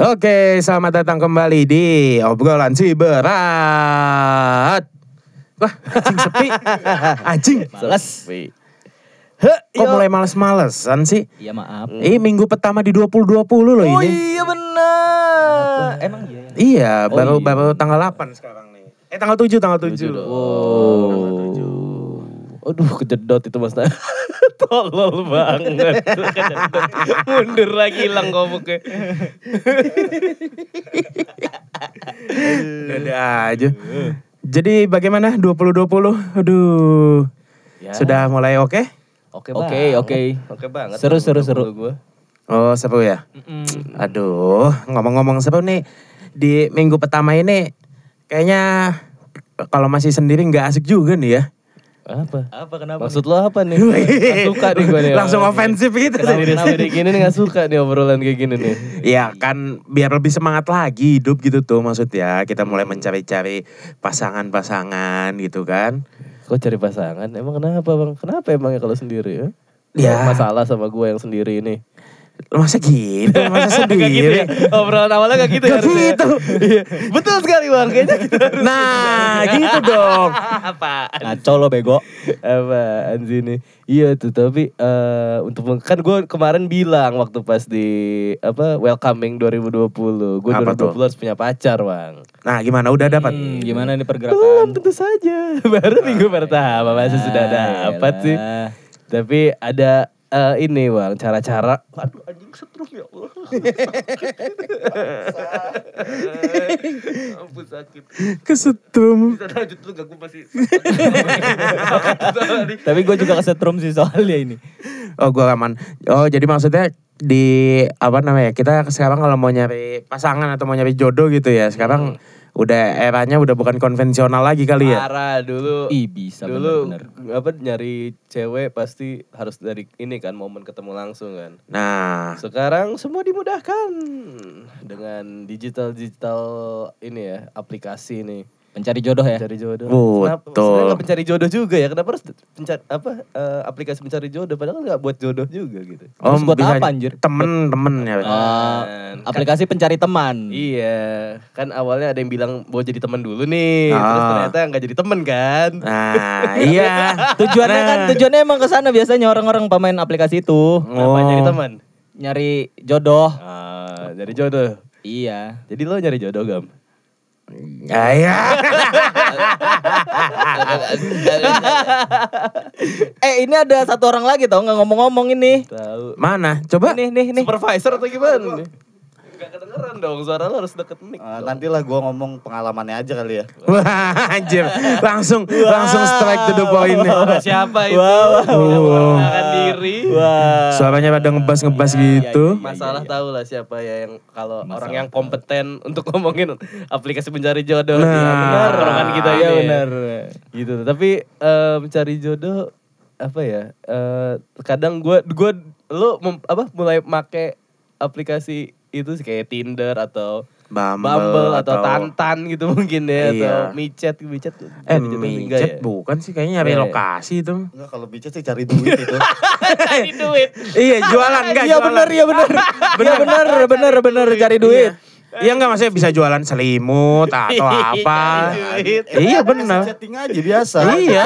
Oke, selamat datang kembali di obrolan si berat. Wah, anjing sepi. Anjing. Males. Kok mulai males-malesan sih? Iya maaf. Ini minggu pertama di 2020 loh Oh ini. iya benar. Emang iya. ya? Iya, Oh, baru iya. baru tanggal 8 sekarang nih. Eh tanggal 7, tanggal 7. Oh. Aduh kejedot itu mas Tolol banget. Mundur lagi hilang komuknya. Ada aja. Jadi bagaimana 2020? Aduh. Ya. Sudah mulai oke? Oke Oke oke. Oke banget. Seru seru seru. Gue. Oh, seru ya? Aduh, ngomong-ngomong seru nih. Di minggu pertama ini kayaknya kalau masih sendiri nggak asik juga nih ya. Apa? Apa kenapa? Maksud lo apa nih? Gak suka nih gue nih. Langsung ofensif gitu. Sendiri sendiri gini nih gak suka nih obrolan kayak gini nih. Ya kan biar lebih semangat lagi hidup gitu tuh maksudnya. Kita mulai mencari-cari pasangan-pasangan gitu kan. Kok cari pasangan? Emang kenapa bang? Kenapa emangnya kalau sendiri ya? Ya. Masalah sama gue yang sendiri ini. Masa gitu? Masa Gak gitu ya? sendiri? Obrolan awalnya gak gitu Gak harusnya. gitu. Iya. Betul sekali bang, kayaknya gitu. Nah, gitu dong. Apa? Ngaco lo bego. Apaan sih ini? Iya tuh, tapi eh untuk kan gue kemarin bilang waktu pas di apa welcoming 2020, gue Apa 2020 tuh? harus punya pacar bang. Nah, gimana? Udah dapat? Hmm, gimana nih Belum pergerakan? tentu saja, baru minggu pertama masa sudah Ah, dapat sih. Tapi ada eh, ini bang, cara-cara. Aduh anjing setrum ya Allah. Ampun sakit. Kesetrum. Bisa lanjut tuh gak gue masih. Tapi gue juga kesetrum sih soalnya ini. Oh gue aman. Oh jadi maksudnya di apa namanya kita sekarang kalau mau nyari pasangan atau mau nyari jodoh gitu ya sekarang udah eranya udah bukan konvensional lagi kali ya. Parah dulu. Ih bisa dulu bener-bener. apa nyari cewek pasti harus dari ini kan momen ketemu langsung kan. Nah Sekarang semua dimudahkan dengan digital digital ini ya aplikasi ini Pencari jodoh ya. pencari jodoh. Betul. Kenapa, sebenarnya nggak pencari jodoh juga ya? Kenapa harus pencari apa eh, aplikasi pencari jodoh? Padahal kan nggak buat jodoh juga gitu. Terus buat apa, anjir? Temen-temen ya. Oh, Kan- aplikasi pencari teman. Iya, kan awalnya ada yang bilang mau jadi teman dulu nih, terus Ah. ternyata nggak jadi teman kan? Nah iya. Tujuannya Nah. kan tujuannya emang ke sana biasanya orang-orang pemain aplikasi itu Oh. nyari teman? nyari jodoh. Ah, jadi jodoh. Iya. Jadi lo nyari jodoh gam? Iya. eh ini ada satu orang lagi tau nggak ngomong-ngomong ini. Tahu. Mana? Coba. Nih nih nih. Supervisor atau gimana nih? Gak kedengeran dong, suara lo harus deket mic. Eh, nantilah gue ngomong pengalamannya aja kali ya. Wah anjir. Langsung langsung strike to the point. Suara siapa itu? Wow, Yang wow. diri. Wah. Suaranya pada ngebas-ngebas gitu. Masalah tahu lah siapa ya yang kalau orang yang kompeten untuk ngomongin aplikasi pencari jodoh Nah. di benar orang kita ini. Iya benar. Gitu. Tapi eh, mencari jodoh apa ya? eh, kadang gue gue lo mem- apa mulai make aplikasi itu sih kayak Tinder atau Bumble, Bumble atau, Tantan gitu mungkin ya Iya. atau micet micet Eh micet ya? bukan sih kayaknya nyari Eh. lokasi itu. Enggak kalau bicara sih cari duit itu. cari duit iya jualan enggak Iya jualan. benar, iya benar. Iya benar, benar, benar cari duit. Iya enggak maksudnya bisa jualan selimut atau apa. duit. iya benar. Setting aja biasa. Iya.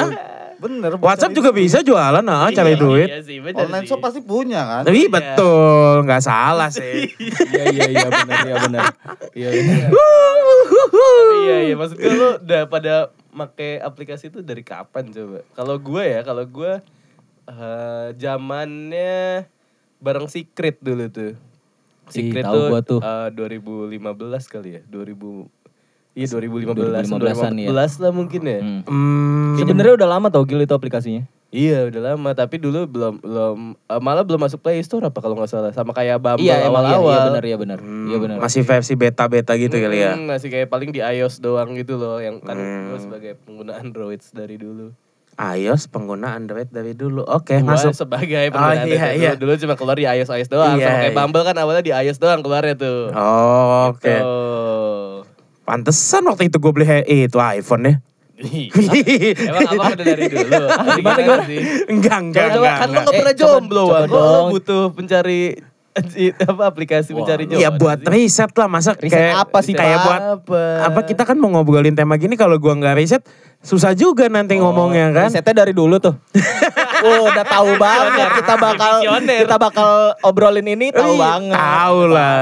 Bener. WhatsApp juga duit. bisa jualan ah cari Iya, duit. iya sih, bener Online sih. shop pasti punya kan. Tapi betul, nggak salah sih. Iya, iya, iya benar, iya benar. Iya, iya. Tapi iya iya maksud gue lu udah pada make aplikasi itu dari kapan coba? Kalau gue ya, kalau gue eh zamannya bareng Secret dulu tuh. Secret tahu tuh, gua tuh. eh, 2015 kali ya, 2000 Iya 2015 2015-an ya. 2015 lah mungkin ya. Hmm. Hmm, Sebenarnya udah lama tau Gil itu aplikasinya. Iya udah lama tapi dulu belum belum eh, malah belum masuk Play Store apa kalau nggak salah sama kayak Bumble Iya, iya, awal-awal. iya benar, iya benar. Iya benar. masih versi beta-beta gitu kali ya. Hmm, masih kayak paling di iOS doang gitu loh yang kan Hmm. gue sebagai pengguna Android dari dulu. iOS pengguna Android dari dulu. Oke, Gua masuk. sebagai Oh, pengguna iya, Android iya. dulu, dulu cuma keluar di iOS iOS doang. Iya, Sama kayak iya. Bumble kan awalnya di iOS doang keluarnya tuh. Oh, Oke. Gitu. Pantesan waktu itu gue beli he- eh, itu iPhone ya. Emang abang udah dari dulu. Gimana, gimana? enggak, enggak, Coba, enggak. kan lo enggak. gak pernah Eh, coba- jomblo. Kok lo butuh pencari apa aplikasi mencari jodoh. Iya buat riset lah masa Riset kayak apa sih, kayak buat apa? apa kita kan mau ngobrolin tema gini kalau gua nggak riset susah juga nanti ngomongnya kan. Risetnya dari dulu tuh. oh, udah tahu banget kita bakal Visioner. kita bakal obrolin ini tahu Ih, banget. Tahu lah.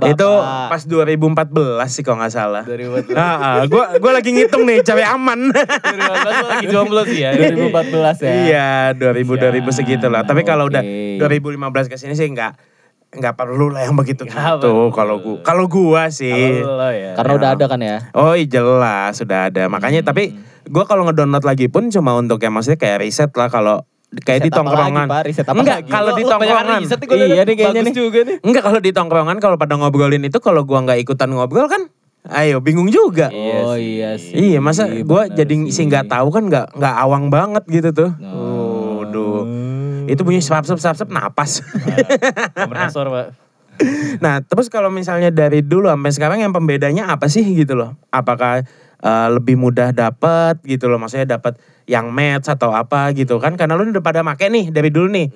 Bapak. Itu pas 2014 sih kalau nggak salah. Dari buat Ah, ah, gua gua lagi ngitung nih cewek aman. 2015 lagi jomblo sih ya. 2014 ya. Iya, 2000 2000 segitu lah. Tapi kalau udah oke. 2015 ke sini sih nggak nggak perlu lah yang begitu gitu. Kalau gua kalau gua sih. Kalau lo ya. Karena udah ada kan ya. Oh iya jelas sudah ada. Makanya tapi gua kalau ngedownload lagi pun cuma untuk yang maksudnya kayak riset lah kalau kayak Riset di apa tongkrongan. lagi, Pak? Riset apa Enggak, lagi? kalau di banyak tongkrongan. gua Iya nih kayaknya nih. juga nih. Enggak kalau di tongkrongan kalau pada ngobrolin itu kalau gua nggak ikutan ngobrol kan ayo bingung juga. Iya oh iya sih. Iya, masa gua benar jadi sih nggak tahu kan nggak nggak awang banget gitu tuh. Oh. Waduh. Itu bunyi sap-sap sap-sap napas. Kompresor, Pak. nah, terus kalau misalnya dari dulu sampai sekarang yang pembedanya apa sih gitu loh? Apakah eh, lebih mudah dapat gitu loh? Maksudnya dapat yang match atau apa gitu kan? Karena lu udah pada make nih dari dulu nih.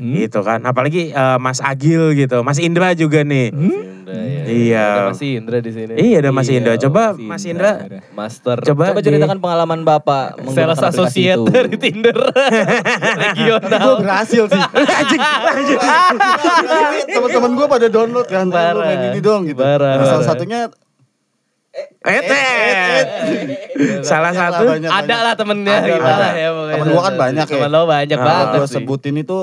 Gitu kan. Apalagi eh, Mas Agil gitu, Mas Indra juga nih. Indra ya. Iya. Ada Mas Indra di sini. Iya, ada Mas Iya, Indra. Coba Mas Mas Indra. Indra Master. coba, Coba di- ceritakan pengalaman Bapak menggunakan Sales associate itu. dari Tinder. Regional. Gue berhasil sih. Teman-teman gue pada download kan. Lu Parah. main ini dong gitu. Parah, Nah, salah satunya Etet. Salah Banyak lah, satu banyak, Ada lah temennya Ada, gitu ada. lah ya pokoknya. Temen gua kan banyak ya. Temen lo banyak Ah, banget gue sih. sebutin itu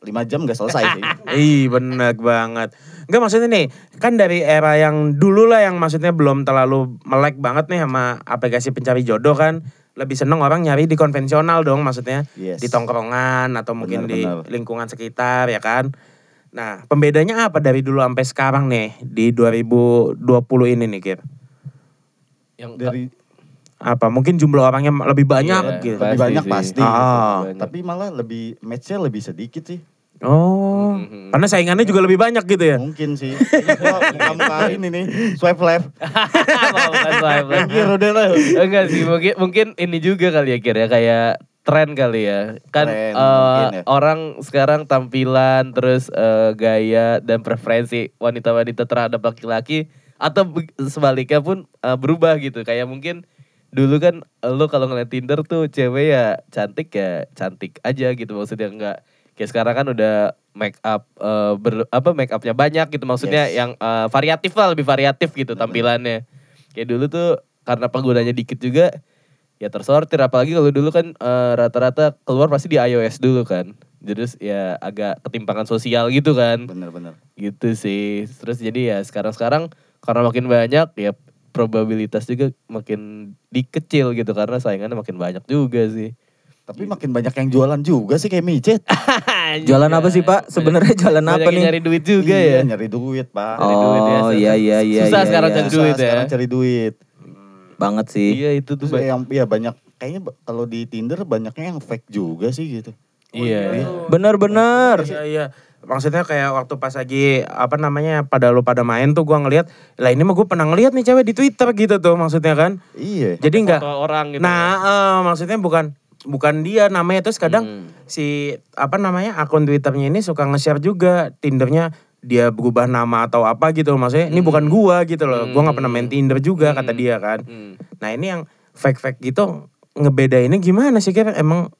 5 jam gak selesai sih. Ih bener banget. Enggak maksudnya nih, kan dari era yang dulu lah yang maksudnya belum terlalu melek banget nih sama aplikasi pencari jodoh kan. Lebih seneng orang nyari di konvensional dong maksudnya. Yes. Di tongkrongan atau mungkin di Benar, benar. lingkungan sekitar ya kan. Nah pembedanya apa dari dulu sampai sekarang nih di 2020 ini nih Kir? Yang Dari Apa mungkin jumlah orangnya lebih banyak Iya, gitu. Lebih banyak sih. pasti. Ah. Banyak. Tapi malah lebih matchnya lebih sedikit sih. Oh, Mhm. karena saingannya juga lebih banyak gitu ya? Mungkin sih. Gua muka ini nih, swipe left. Bukan swipe left. Anjir udah lah. Enggak sih, mungkin mungkin ini juga kali ya kira kayak tren kali ya. Kan Tren, mungkin ya. orang sekarang tampilan terus eh, gaya dan preferensi wanita-wanita terhadap laki-laki atau sebaliknya pun eh, berubah gitu. Kayak mungkin dulu kan lo kalau ngeliat Tinder tuh cewek ya cantik ya cantik aja gitu maksudnya enggak kayak sekarang kan udah make up eh, ber, apa make upnya banyak gitu. Maksudnya Yes. yang eh, variatif lah lebih variatif gitu tampilannya. Kayak dulu tuh karena penggunanya dikit juga ya tersortir. Apalagi kalau dulu kan eh, rata-rata keluar pasti di iOS dulu kan. Jadi ya agak ketimpangan sosial gitu kan. Bener-bener. gitu sih. Terus jadi ya sekarang-sekarang karena makin banyak ya probabilitas juga makin dikecil gitu. Karena saingannya makin banyak juga sih Tapi makin banyak yang jualan juga sih kayak micet. Jualan apa sih Pak? Sebenarnya jualan Banyak apa yang nih? nyari duit juga Iya, ya nyari duit, Pak. Nyari duit ya, Oh susah. iya iya iya. Susah iya, sekarang iya. cari duit ya. Sekarang cari duit. Banget sih. iya itu tuh Terus yang ya banyak kayaknya kalau di Tinder banyaknya yang fake juga sih gitu. iya Bener-bener. Iya iya. Maksudnya kayak waktu pas lagi apa namanya pada lu pada main tuh gua ngelihat lah ini mah gue pernah ngeliat nih cewek di Twitter gitu tuh maksudnya kan. Iya. Jadi enggak orang gitu Nah, eh, maksudnya bukan bukan dia namanya terus kadang Hmm. si apa namanya akun Twitternya ini suka nge-share juga Tindernya dia berubah nama atau apa gitu maksudnya ini bukan gua gitu loh. Gua nggak pernah main Tinder juga kata dia kan. Hmm. nah ini yang fake fake gitu ngebedainnya gimana sih kira emang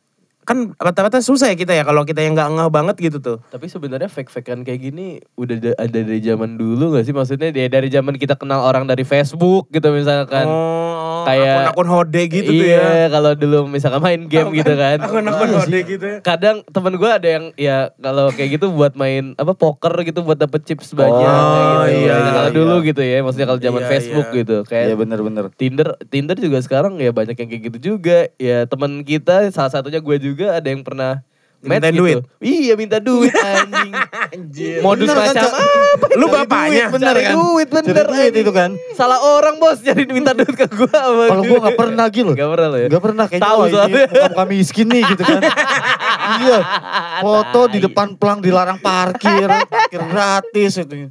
kan rata-rata susah ya kita ya kalau kita yang nggak ngeh banget gitu tuh Tapi sebenarnya fake-fakean kayak gini udah da- ada dari zaman dulu gak sih? Maksudnya dia dari zaman kita kenal orang dari Facebook gitu misalkan. oh kayak- akun-akun hode gitu tuh iya, ya kalau dulu misalkan main game gitu kan. akun-akun hode gitu ya Kadang temen gue ada yang ya kalau kayak gitu buat main apa poker gitu buat dapet chips banyak Oh, gitu. iya, kalau iya. dulu gitu ya, maksudnya kalau zaman Iya, Facebook iya. gitu kayak Iya bener-bener. Tinder Tinder juga sekarang ya banyak yang kayak gitu juga. Ya teman kita salah satunya gue juga ada yang pernah Mintain gitu. duit? Iya minta duit anjing. Modus Bener kan, macam Cak? apa? lu bapaknya duit, bener Cari kan? duit bener Cari duit itu kan. Salah orang bos jadi minta duit ke gue sama Kalau gua gak pernah gitu loh. Gak pernah lo ya? Gak pernah kayaknya Tahu soalnya. muka-muka miskin nih gitu kan. iya. Foto di depan pelang dilarang parkir, parkir gratis itu.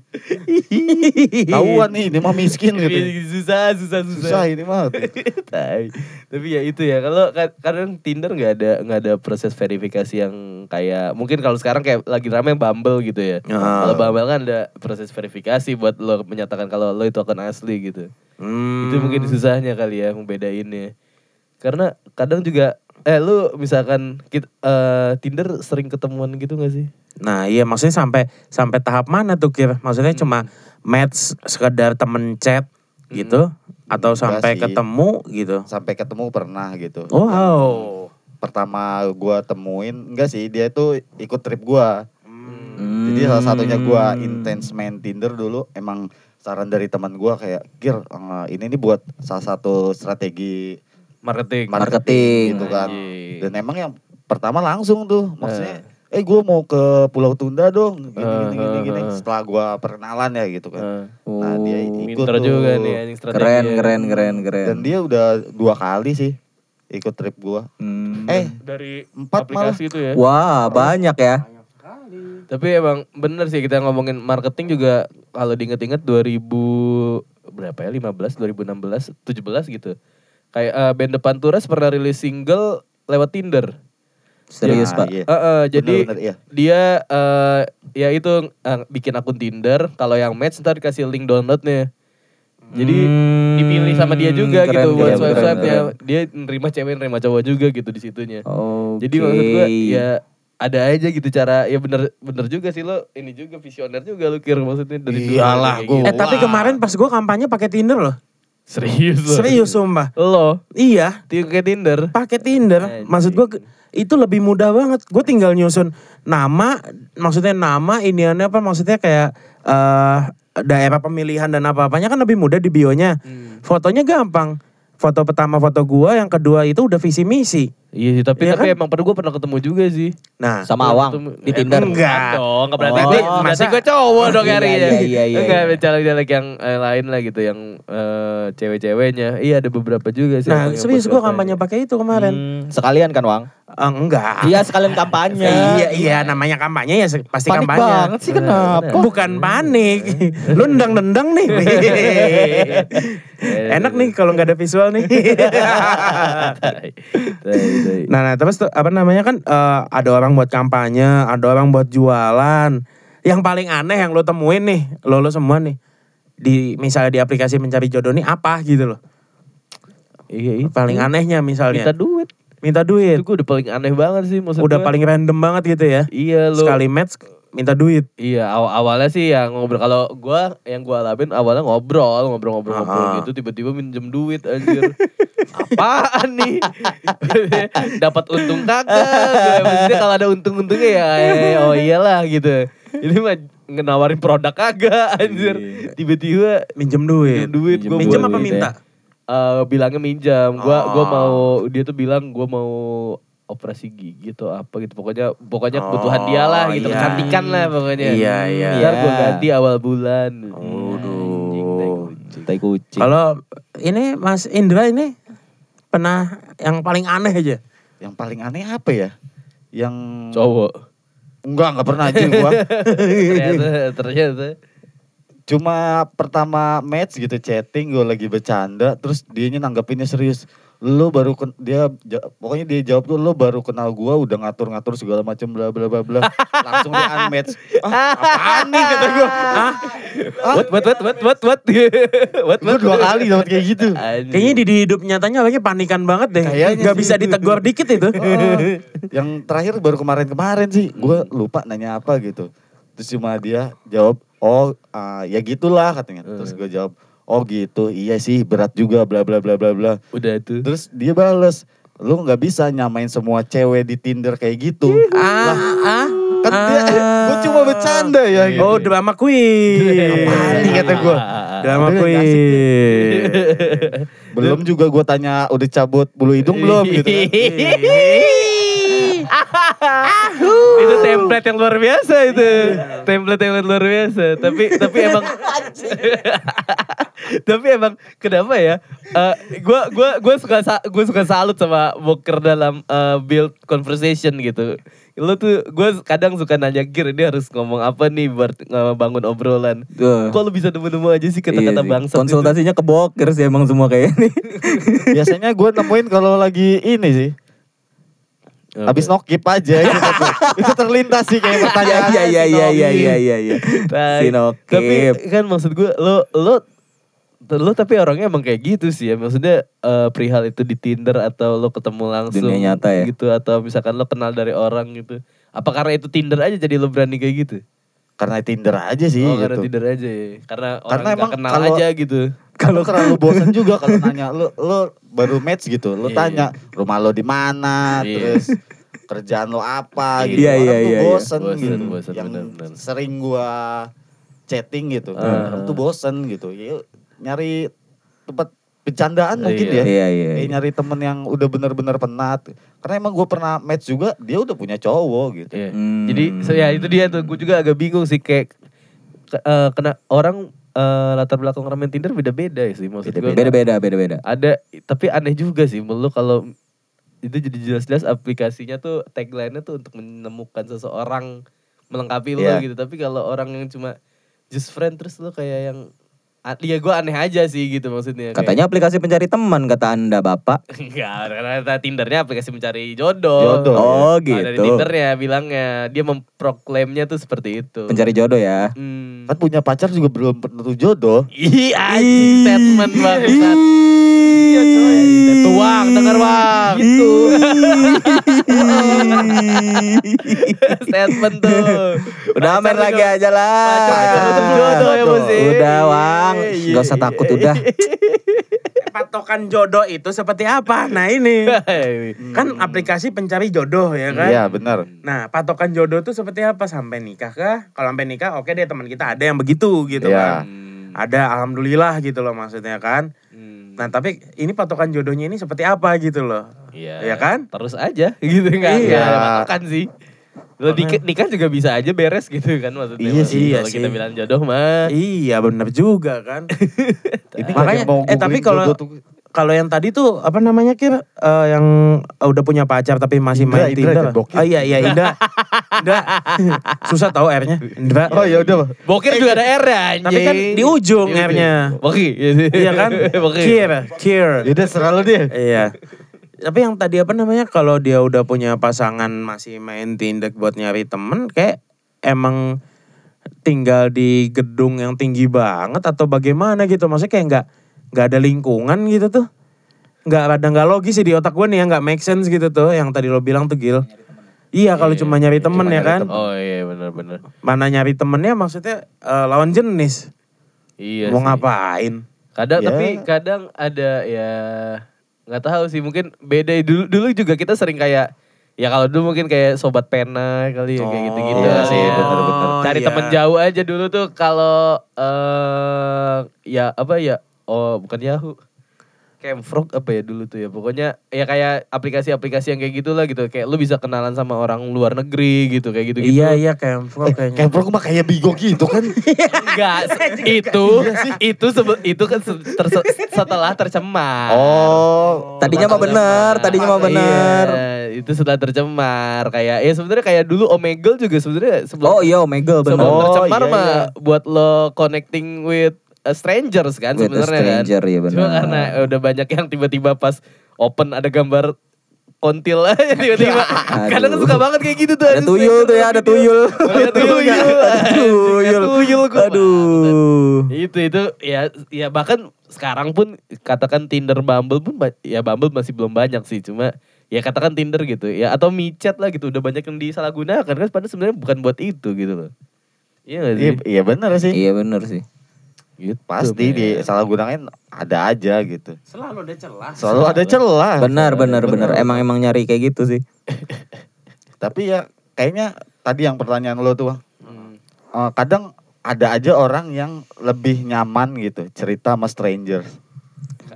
Tahuan nih, ini mah miskin gitu. susah, susah, susah. Susah ini mah. Tapi ya itu ya kalau ka- kadang Tinder nggak ada nggak ada proses verifikasi yang kayak mungkin kalau sekarang kayak lagi rame Bumble gitu ya. Ah. Kalau Bumble kan ada proses verifikasi buat lo menyatakan kalau lo itu akun asli gitu. Hmm. Itu mungkin susahnya kali ya membedainnya. Karena kadang juga eh lu misalkan kit- eh, Tinder sering ketemuan gitu gak sih? Nah iya maksudnya sampai sampai tahap mana tuh kira? Maksudnya cuma match sekedar temen chat gitu atau Enggak sampai sih. ketemu gitu? Sampai ketemu pernah gitu. Oh, Wow. Pertama gua temuin, enggak sih, dia tuh ikut trip gua. Hmm. Jadi salah satunya gua intens main Tinder dulu emang saran dari teman gua kayak Gir eh, ini nih buat salah satu strategi Marketing. Marketing. gitu kan. Anjing. Dan emang yang pertama langsung tuh maksudnya eh gua mau ke Pulau Tunda dong gini Eh, gini gini, eh, gini. eh. setelah gua perkenalan ya gitu kan. Eh, Nah, dia ikut Pinter tuh. juga nih anjing strategi. Keren, keren, keren, keren. Dan dia udah dua kali sih ikut trip gua. Hmm. Eh, dari empat aplikasi itu ya. Wah, banyak ya. Tapi emang bener sih kita ngomongin marketing juga kalau diinget-inget 2000 berapa ya 15 2016 17 gitu. Kayak eh, band depan Turas pernah rilis single lewat Tinder. Serius, Nah, Pak. iya. Eh, eh, jadi Bener, bener, iya. dia eh, ya itu eh, bikin akun Tinder, kalau yang match ntar dikasih link downloadnya. Jadi Hmm, dipilih sama dia juga keren, gitu buat swipe swipe nya. keren, Dia nerima cewek nerima cowok juga gitu di situnya. Oke. Jadi maksud gue ya ada aja gitu cara ya bener bener juga sih lo ini juga visioner juga lo kira maksudnya dari dulu Iyalah, gua- gitu. Eh tapi kemarin pas gue kampanye pakai Tinder loh. Serius lo Serius sumpah. lo Iya, pakai Tinder pakai Tinder. Anjing. Maksud gue itu lebih mudah banget. Gue tinggal nyusun nama, maksudnya nama iniannya apa? Maksudnya kayak eh daerah pemilihan dan apa-apanya kan lebih mudah di bionya. Hmm. Fotonya gampang. Foto pertama foto gua, yang kedua itu udah visi misi. Iya sih tapi Iya tapi kan? emang pada gue pernah ketemu juga sih Nah, Sama Pernah Awang ketemu- di Eh, Tinder. enggak. Dong nggak berarti Oh. gue berarti Masa- gue cowok dong Iya, hari iya, ya iya, iya, enggak iya. caleg-caleg yang eh, lain lah gitu yang eh, cewek-cewewnya iya ada beberapa juga sih nah emang yang serius buat gue kampanye. kampanye pakai itu kemarin. Hmm, sekalian kan, Wang? Eh, enggak. Iya, sekalian kampanye. iya, iya, namanya kampanye ya pasti Panik kampanye. banget sih kenapa? Bukan panik. Lu nendang-nendang nih. Enak nih kalau nggak ada visual nih. Nah, nah, terus tuh apa namanya kan eh, ada orang buat kampanye, ada orang buat jualan. Yang paling aneh yang lo temuin nih, lo lo semua nih di misalnya di aplikasi mencari jodoh nih apa gitu loh. iya itu Paling anehnya misalnya minta duit minta duit. itu gue udah paling aneh banget sih maksud Udah paling random banget gitu ya. iya lo Sekali match minta duit. Iya aw awalnya sih ya ngobrol kalau gua yang gua alamin awalnya ngobrol ngobrol-ngobrol ngobrol Ah. gitu tiba-tiba minjem duit anjir. Apaan nih? Dapat untung kagak? Gua Maksudnya kalau ada untung-untungnya ya eh, oh iyalah gitu. Ini mah ngenawarin produk kagak anjir. Tiba-tiba Minjem duit. minjem duit gua Minjem buat- apa minta? Eh, bilangnya minjam. Gua gua Oh. mau dia tuh bilang gua mau operasi gigi atau apa gitu. Pokoknya pokoknya Oh, kebutuhan dia lah gitu, iya. kecantikan lah pokoknya. Iya, iya. Ntar gua Iya. ganti awal bulan. Waduh. Tai kucing. Kalau ini Mas Indra ini pernah yang paling aneh aja. Yang paling aneh apa ya? Yang cowok. enggak enggak pernah aja gua. ternyata ternyata. Cuma pertama match gitu chatting gue lagi bercanda terus dianya nanggepinnya serius. Lu baru ken- dia pokoknya dia jawab tuh lu baru kenal gua udah ngatur-ngatur segala macam bla bla bla bla. Langsung di unmatch. Ah, apaan nih kata gua. Ah, What what what what what what. what Gua dua kali dapat kayak gitu. Kayaknya di, di hidup nyatanya orangnya panikan banget deh. Kayaknya Gak sih. bisa ditegur dikit itu. Heeh. yang terakhir baru kemarin-kemarin sih, gue lupa nanya apa gitu. Terus cuma dia jawab, oh ah, ya gitulah katanya. Terus gue jawab, oh gitu, iya sih berat juga bla bla bla bla bla. udah tuh. Terus dia bales, lu nggak bisa nyamain semua cewek di Tinder kayak gitu. ah, ah, Kan dia, gue cuma bercanda ya. gitu. Oh drama queen. Apaan nih kata gue. Drama Udah, queen. Belum juga gue tanya udah cabut bulu hidung belum gitu. kan. Itu template yang luar biasa itu. template yang luar biasa. Tapi tapi emang Tapi emang kenapa ya? Eh, gua gua gua suka gua suka salut sama Boker dalam eh, build conversation gitu. Lo tuh gue kadang suka nanya Gir ini harus ngomong apa nih buat bangun obrolan. Tuh. Kok lo bisa nemu-nemu aja sih Iya kata-kata sih. bangsa Konsultasinya ke boker sih emang semua kayak ini. Biasanya gue nemuin kalau lagi ini sih. Habis nokip aja gitu. itu terlintas sih kayak pertanyaan. Iya iya iya iya iya iya iya. Si Tapi Nokip. kan maksud gue lo lo lo tapi orangnya emang kayak gitu sih ya. Maksudnya eh, perihal itu di Tinder atau lo ketemu langsung Dunia nyata ya? gitu atau misalkan lo kenal dari orang gitu. Apa karena itu Tinder aja jadi lo berani kayak gitu? Karena Tinder aja sih oh, karena gitu. Tinder aja ya. Karena orang Karena nggak emang kenal kalau- aja gitu. Kalau terlalu bosan juga kalau nanya lu lu baru match gitu, lu Iya, tanya rumah lo di mana, Iya. terus kerjaan lo apa gitu. Iya, Orang iya, tuh iya, iya. bosen Bosen, gitu. bosen, Yang benar-benar. sering gua chatting gitu. Ah. Orang tuh bosen gitu. Yuk nyari tempat bercandaan mungkin Iya. ya. Iya iya. Kayak iya. nyari temen yang udah bener-bener penat. Karena emang gue pernah match juga, dia udah punya cowok gitu. Iya. Hmm. Jadi so, ya itu dia tuh gue juga agak bingung sih kayak eh, kena orang eh, latar belakang main Tinder beda-beda ya sih maksud gue. Beda-beda beda-beda. Ada tapi aneh juga sih menurut lu kalau itu jadi jelas-jelas aplikasinya tuh tagline-nya tuh untuk menemukan seseorang melengkapi Iya. gitu. Tapi kalau orang yang cuma just friend terus lu kayak yang a- ya gue aneh aja sih gitu maksudnya. Kayak- Katanya aplikasi pencari teman kata Anda, Bapak. Enggak, karena Tindernya aplikasi mencari jodoh. Jodoh. Oh, Nah, dari gitu. Tindernya bilangnya dia memproklaimnya tuh seperti itu. Pencari jodoh ya. Hmm. Kan punya pacar juga belum tentu jodoh. Ih, anjing statement bangsat. Iya, coy. Tuang, denger bang. Gitu. statement tuh. Udah main lagi juga- aja lah. Pacar tetep jodoh ya, Bos. Udah, Wang. Iya, Gak usah iya. takut udah. Patokan jodoh itu seperti apa? Nah ini. Kan aplikasi pencari jodoh ya kan? Iya benar. Nah, patokan jodoh itu seperti apa? Sampai nikah kah? Kalau sampai nikah, oke deh teman kita ada yang begitu gitu Iya. kan. Ada alhamdulillah gitu loh maksudnya kan. Hmm. Nah, tapi ini patokan jodohnya ini seperti apa gitu loh. Iya. Iya kan? Terus aja gitu enggak Iya. ada patokan sih. Lo nikah, nikah juga bisa aja beres gitu kan maksudnya. Iya sih, iya Kalau kita bilang jodoh mah. Iya, bener juga kan. Ini Makanya, eh tapi kalau kalau yang tadi tuh apa namanya kira Eh, yang udah punya pacar tapi masih Indra, main Indra Tinder. kan, Bokir. Oh iya iya Indra. Indra. Susah tahu R-nya. Indra. Oh ya udah. Bokir juga ada R ya anjing. Tapi kan di ujung Iya, R-nya. Bokir. Iya kan? Bokir. Kir, kir. Yaudah serah lu deh. Iya. Tapi yang tadi apa namanya kalau dia udah punya pasangan masih main Tinder buat nyari temen kayak emang tinggal di gedung yang tinggi banget atau bagaimana gitu. Maksudnya kayak nggak nggak ada lingkungan gitu tuh. Nggak ada nggak logis sih di otak gue nih yang nggak make sense gitu tuh yang tadi lo bilang tuh Gil. Iya kalau cuma nyari temen ya nyari kan. temen. Oh iya benar-benar. Mana nyari temennya maksudnya eh, lawan jenis. Iya Mau sih. ngapain? Kadang Ya. tapi kadang ada ya nggak tahu sih mungkin beda dulu dulu juga kita sering kayak ya kalau dulu mungkin kayak sobat pena kali ya kayak gitu-gitu iya kali sih, ya. bener-bener. Cari Iya. temen jauh aja dulu tuh kalau eh ya apa ya oh bukan Yahoo. Camfrog apa ya dulu tuh ya pokoknya ya kayak aplikasi-aplikasi yang kayak gitulah gitu kayak lu bisa kenalan sama orang luar negeri gitu kayak gitu gitu Iya iya kayak kayaknya. Kayak bro mah kayak bigo gitu kan. enggak itu itu sebe- itu kan ter- setelah tercemar Oh. Tadinya mah bener, tadinya mah bener. Iya, itu setelah tercemar kayak ya sebenarnya kayak dulu Omegle juga sebenarnya sebelum Oh iya Omegle bener. sebelum Oh, tercemar iya, mah iya. buat lo connecting with a strangers kan sebenarnya kan. stranger, benar. Cuma karena udah banyak yang tiba-tiba pas open ada gambar kontil aja tiba-tiba. Kadang kan suka banget kayak gitu tuh. Ada tuyul tuh ya, ada tuyul. Ada tuyul. Ada tuyul. Ada tuyul gua. Aduh. itu itu ya ya bahkan sekarang pun katakan Tinder Bumble pun ya Bumble masih belum banyak sih cuma ya katakan Tinder gitu ya atau micet lah gitu udah banyak yang disalahgunakan kan padahal sebenarnya bukan buat itu gitu loh iya gak sih Iya, iya bener sih. Iya bener sih. Gitu Pasti di salah gunakan ada aja gitu. Selalu ada celah. Selalu ada celah. Benar benar benar. Emang emang nyari kayak gitu sih. Tapi ya kayaknya tadi yang pertanyaan lo tuh. Hmm. Eh, kadang ada aja orang yang lebih nyaman gitu cerita sama stranger.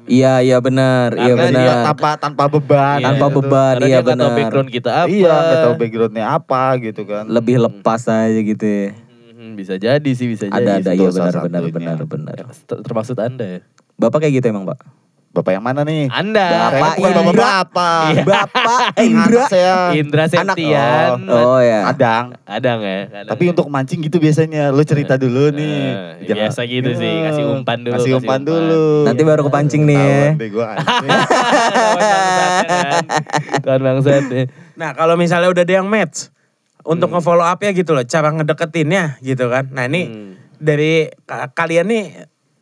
Iya iya benar. Iya benar. Tanpa tanpa beban. Iya, Tanpa gitu. beban. karena Iya nggak tahu benar. background kita apa Iya, tahu backgroundnya apa gitu kan. Lebih lepas aja gitu ya. Bisa jadi sih bisa jadi Ada ada itu iya salah benar benar benar benar. Ter- termaksud anda ya Bapak kayak gitu emang, Pak? Bapak yang mana nih? Anda. Saya Bapak bukan Indra. Bapak Anak Indra. saya. Indra Anak- Septian. Oh ya. Kadang. Ada nggak ya? Kadang Tapi ya. untuk mancing gitu biasanya. Lu cerita dulu nih. Eh, Jangan- biasa gitu sih, Iya. kasih umpan dulu, Kasih kasih umpan umpan. dulu. Nanti baru kepancing nih ya. Deh gua bangsat ya. Nah kalau misalnya udah ada yang match, untuk nge-follow up ya gitu loh, cara ngedeketinnya gitu kan. Nah ini Hmm. dari ka- kalian nih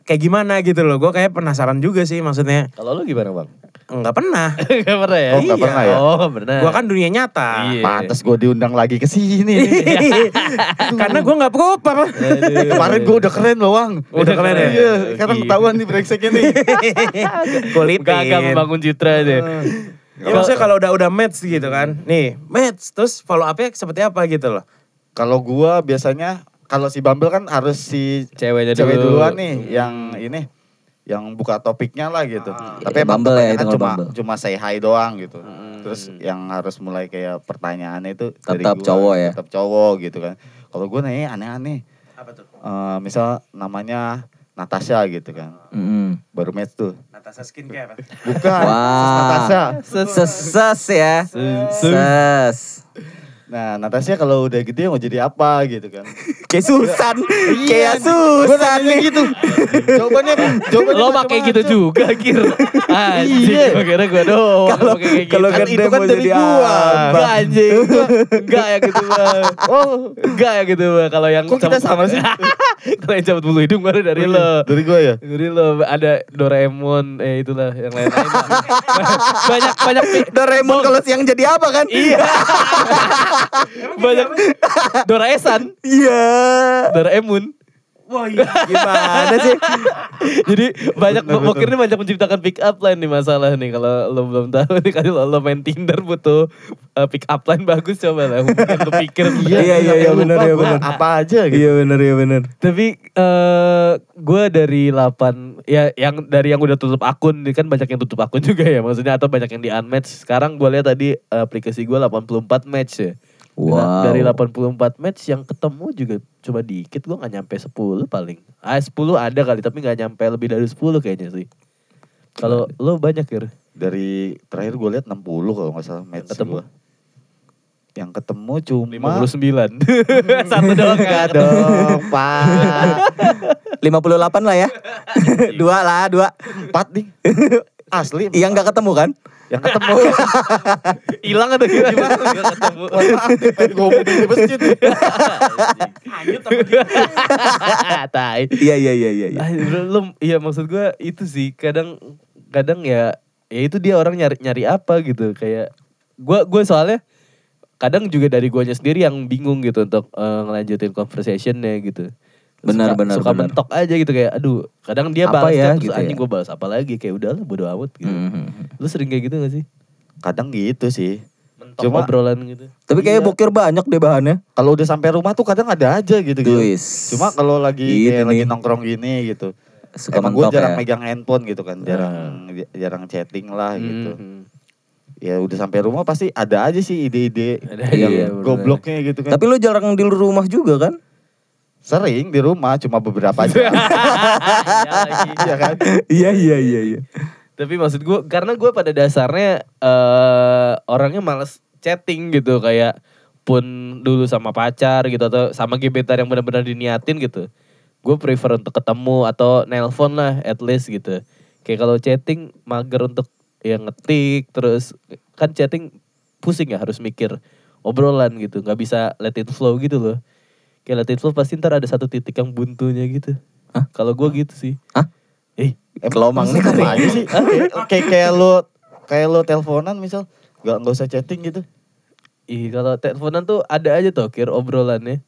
kayak gimana gitu loh. Gue kayak penasaran juga sih maksudnya. Kalau lu gimana bang? Enggak pernah. Gak pernah ya? Oh, nggak Iya. pernah ya? Oh pernah. Gue kan dunia nyata. Iya. Pantes gue diundang lagi ke sini. nih. Karena gue nggak proper. Aduh. Kemarin gue udah keren loh, Wang. Udah keren ya? Iya, sekarang Iya. ketahuan nih brengseknya nih. Kulipin. Gagal membangun citra deh. Ya maksudnya kalau udah udah match gitu kan. Nih match terus follow up-nya seperti apa gitu loh. Kalau gua biasanya kalau si Bumble kan harus si Ceweknya cewek dulu. duluan nih yang ini yang buka topiknya lah gitu. Tapi Iya, emang Bumble ya, itu cuma Bumble. cuma say hi doang gitu. Hmm. Terus yang harus mulai kayak pertanyaannya itu dari Tetap gua, cowok ya? Tetap cowok gitu kan. Kalau gua nanya aneh-aneh. Apa tuh? Eh, misal namanya Natasha gitu kan. Mm-mm. Baru match tuh. Natasha skincare. Bukan, Wah. Natasha. Ses ya. Ses. Nah, Natasha kalau udah gede mau jadi apa gitu kan. Kayak Susan. Kayak Gue Susan nih. gitu. Jawabannya jawabannya Lo pakai gitu juga kir. Anjing, Iya. kira gua doang Kalau kayak kalau gitu. Kan gede itu kan mau dari jadi gua. Enggak anjing. Enggak ya gitu bang. Oh, enggak ya gitu bang. Kalau yang Kok kita sama sih? Kalau yang cabut bulu hidung baru dari lo. Dari gue ya? Dari lo ada Doraemon, eh itulah yang lain-lain. banyak banyak Doraemon kalau siang jadi apa kan? Iya. banyak Doraesan, Iya. Doraemon. Wah iya. Gimana sih? Jadi banyak Mokir ini banyak menciptakan pick up line nih masalah nih kalau lo belum tahu nih kalau lo main Tinder butuh uh, pick up line bagus coba lah mungkin lo pikir Iya, iya, iya, Lupa benar, iya, gua benar. Apa aja gitu. Iya benar iya benar. Tapi eh gue dari 8 ya yang dari yang udah tutup akun ini kan banyak yang tutup akun juga ya maksudnya atau banyak yang di unmatch. Sekarang gue lihat tadi eh, aplikasi gue 84 match ya. Wow. dari 84 match yang ketemu juga cuma dikit gue nggak nyampe 10 paling. Ah 10 ada kali tapi nggak nyampe lebih dari 10 kayaknya sih. Kalau lo banyak ya? Dari terakhir gue lihat 60 kalau nggak salah match ketemu? gua. Yang ketemu cuma 59. Satu doang Enggak dong, Pak. 58 lah ya. dua lah, dua. Empat nih. Asli. Yang nggak ketemu kan? Yang ketemu. Hilang atau gimana? Nggak ketemu. Pengen gue ngomongin di masjid. Hanyut apa gitu. Tai. Iya iya iya iya. iya. Ah, iya maksud gua itu sih kadang kadang ya ya itu dia orang nyari nyari apa gitu kayak gua gua soalnya kadang juga dari guanya sendiri yang bingung gitu untuk eh, ngelanjutin conversationnya gitu. Benar, suka, benar, suka benar. mentok aja gitu kayak aduh kadang dia Apa balas ya, terus gitu anjing ya? gua balas apa lagi kayak udahlah bodo amat gitu. Mhm. Lu sering kayak gitu gak sih? Kadang gitu sih. Mentok Cuma- obrolan gitu. Tapi kayaknya Iya. bokir banyak deh bahannya. Kalau udah sampai rumah tuh kadang ada aja gitu gitu. Cuma kalau lagi kayak lagi nongkrong gini gitu. Suka Emang gue jarang ya. megang handphone gitu kan, jarang jarang chatting lah gitu. Mhm. Ya udah sampai rumah pasti ada aja sih ide-ide Ada yang iya, gobloknya gitu kan. Tapi lu jarang di rumah juga kan? Sering di rumah cuma beberapa jam. Iya lagi. Iya kan? iya iya iya iya. Tapi maksud gue karena gue pada dasarnya eh orangnya males chatting gitu kayak pun dulu sama pacar gitu atau sama gebetan yang benar-benar diniatin gitu. Gue prefer untuk ketemu atau nelpon lah at least gitu. Kayak kalau chatting mager untuk yang ngetik terus kan chatting pusing ya harus mikir obrolan gitu nggak bisa let it flow gitu loh kayak it flow pasti ntar ada satu titik yang buntunya gitu Hah? kalau gue gitu sih Hah? eh Kelomang nih Sama aja sih. Kayak kayak lu kayak lu teleponan misal nggak nggak usah chatting gitu. Ih kalau teleponan tuh ada aja tuh kir obrolannya.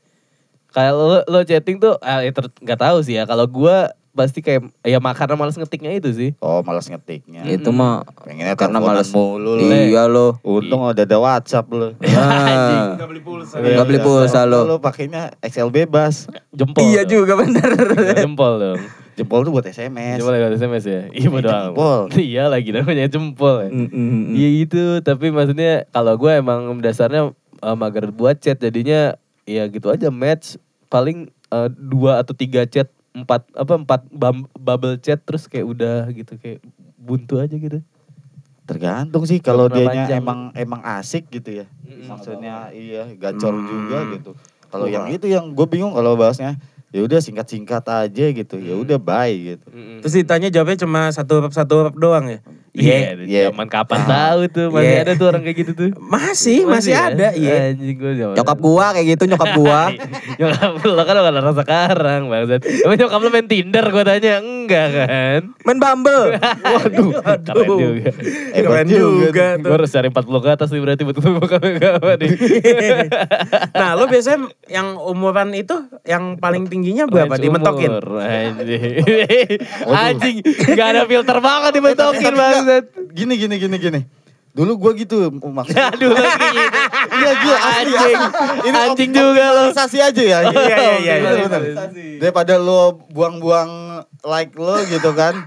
Kayak lo, lo chatting tuh ah, ter- nggak tahu sih ya. Kalau gua pasti kayak ya mak- karena malas ngetiknya itu sih. Oh malas ngetiknya. Itu mah Pengennya karena males mulu lu. Iya lo. Untung udah ada WhatsApp lu. Nah. Gak beli pulsa. Nggak beli pulsa lu. Lu pakainya Excel bebas. Jempol. Iya dong. juga bener. Jempol dong. Jempol tuh buat SMS. Jempol lewat SMS ya. Iya bodo amat. Jempol. Iya lagi namanya jempol. ya. Mm, mm, mm. Iya itu tapi maksudnya kalau gue emang dasarnya eh, mager buat chat jadinya ya gitu aja match paling eh, dua atau tiga chat empat apa empat bum- bubble chat terus kayak udah gitu kayak buntu aja gitu. Tergantung sih kalau dianya panjang. emang emang asik gitu ya. Mm-mm. Maksudnya iya gacor Hmm. juga gitu. Kalau yang itu yang gue bingung kalau bahasnya ya udah singkat-singkat aja gitu. Ya udah bye gitu. Mm-mm. Terus ditanya jawabnya cuma satu satu doang ya? Iya, Iya. zaman kapan tahu tuh masih Iya. ada tuh orang kayak gitu tuh. Masih, masih, ya? ada. Iya. Gua zaman. Nyokap gua kayak gitu nyokap gua. nyokap lo kan udah rasa sekarang bangsat. Emang nyokap lo main Tinder gua tanya enggak kan? Main Bumble. Waduh, keren juga. Keren juga Gue tuh. harus cari 40 ke atas nih berarti buat ketemu kawan nih. nah, lo biasanya yang umuran itu yang paling tingginya berapa? Dimentokin? Anjing. Anjing, gak ada filter banget dimentokin bangsat. Gini gini gini gini. Dulu gue gitu maksudnya. Aduh lagi gitu. Iya gila asli, Anjing. asli. Anjing juga lo. Optimalisasi aja ya. Iya, iya, iya, Bener, iya. bener. Daripada lo buang-buang like lo gitu kan.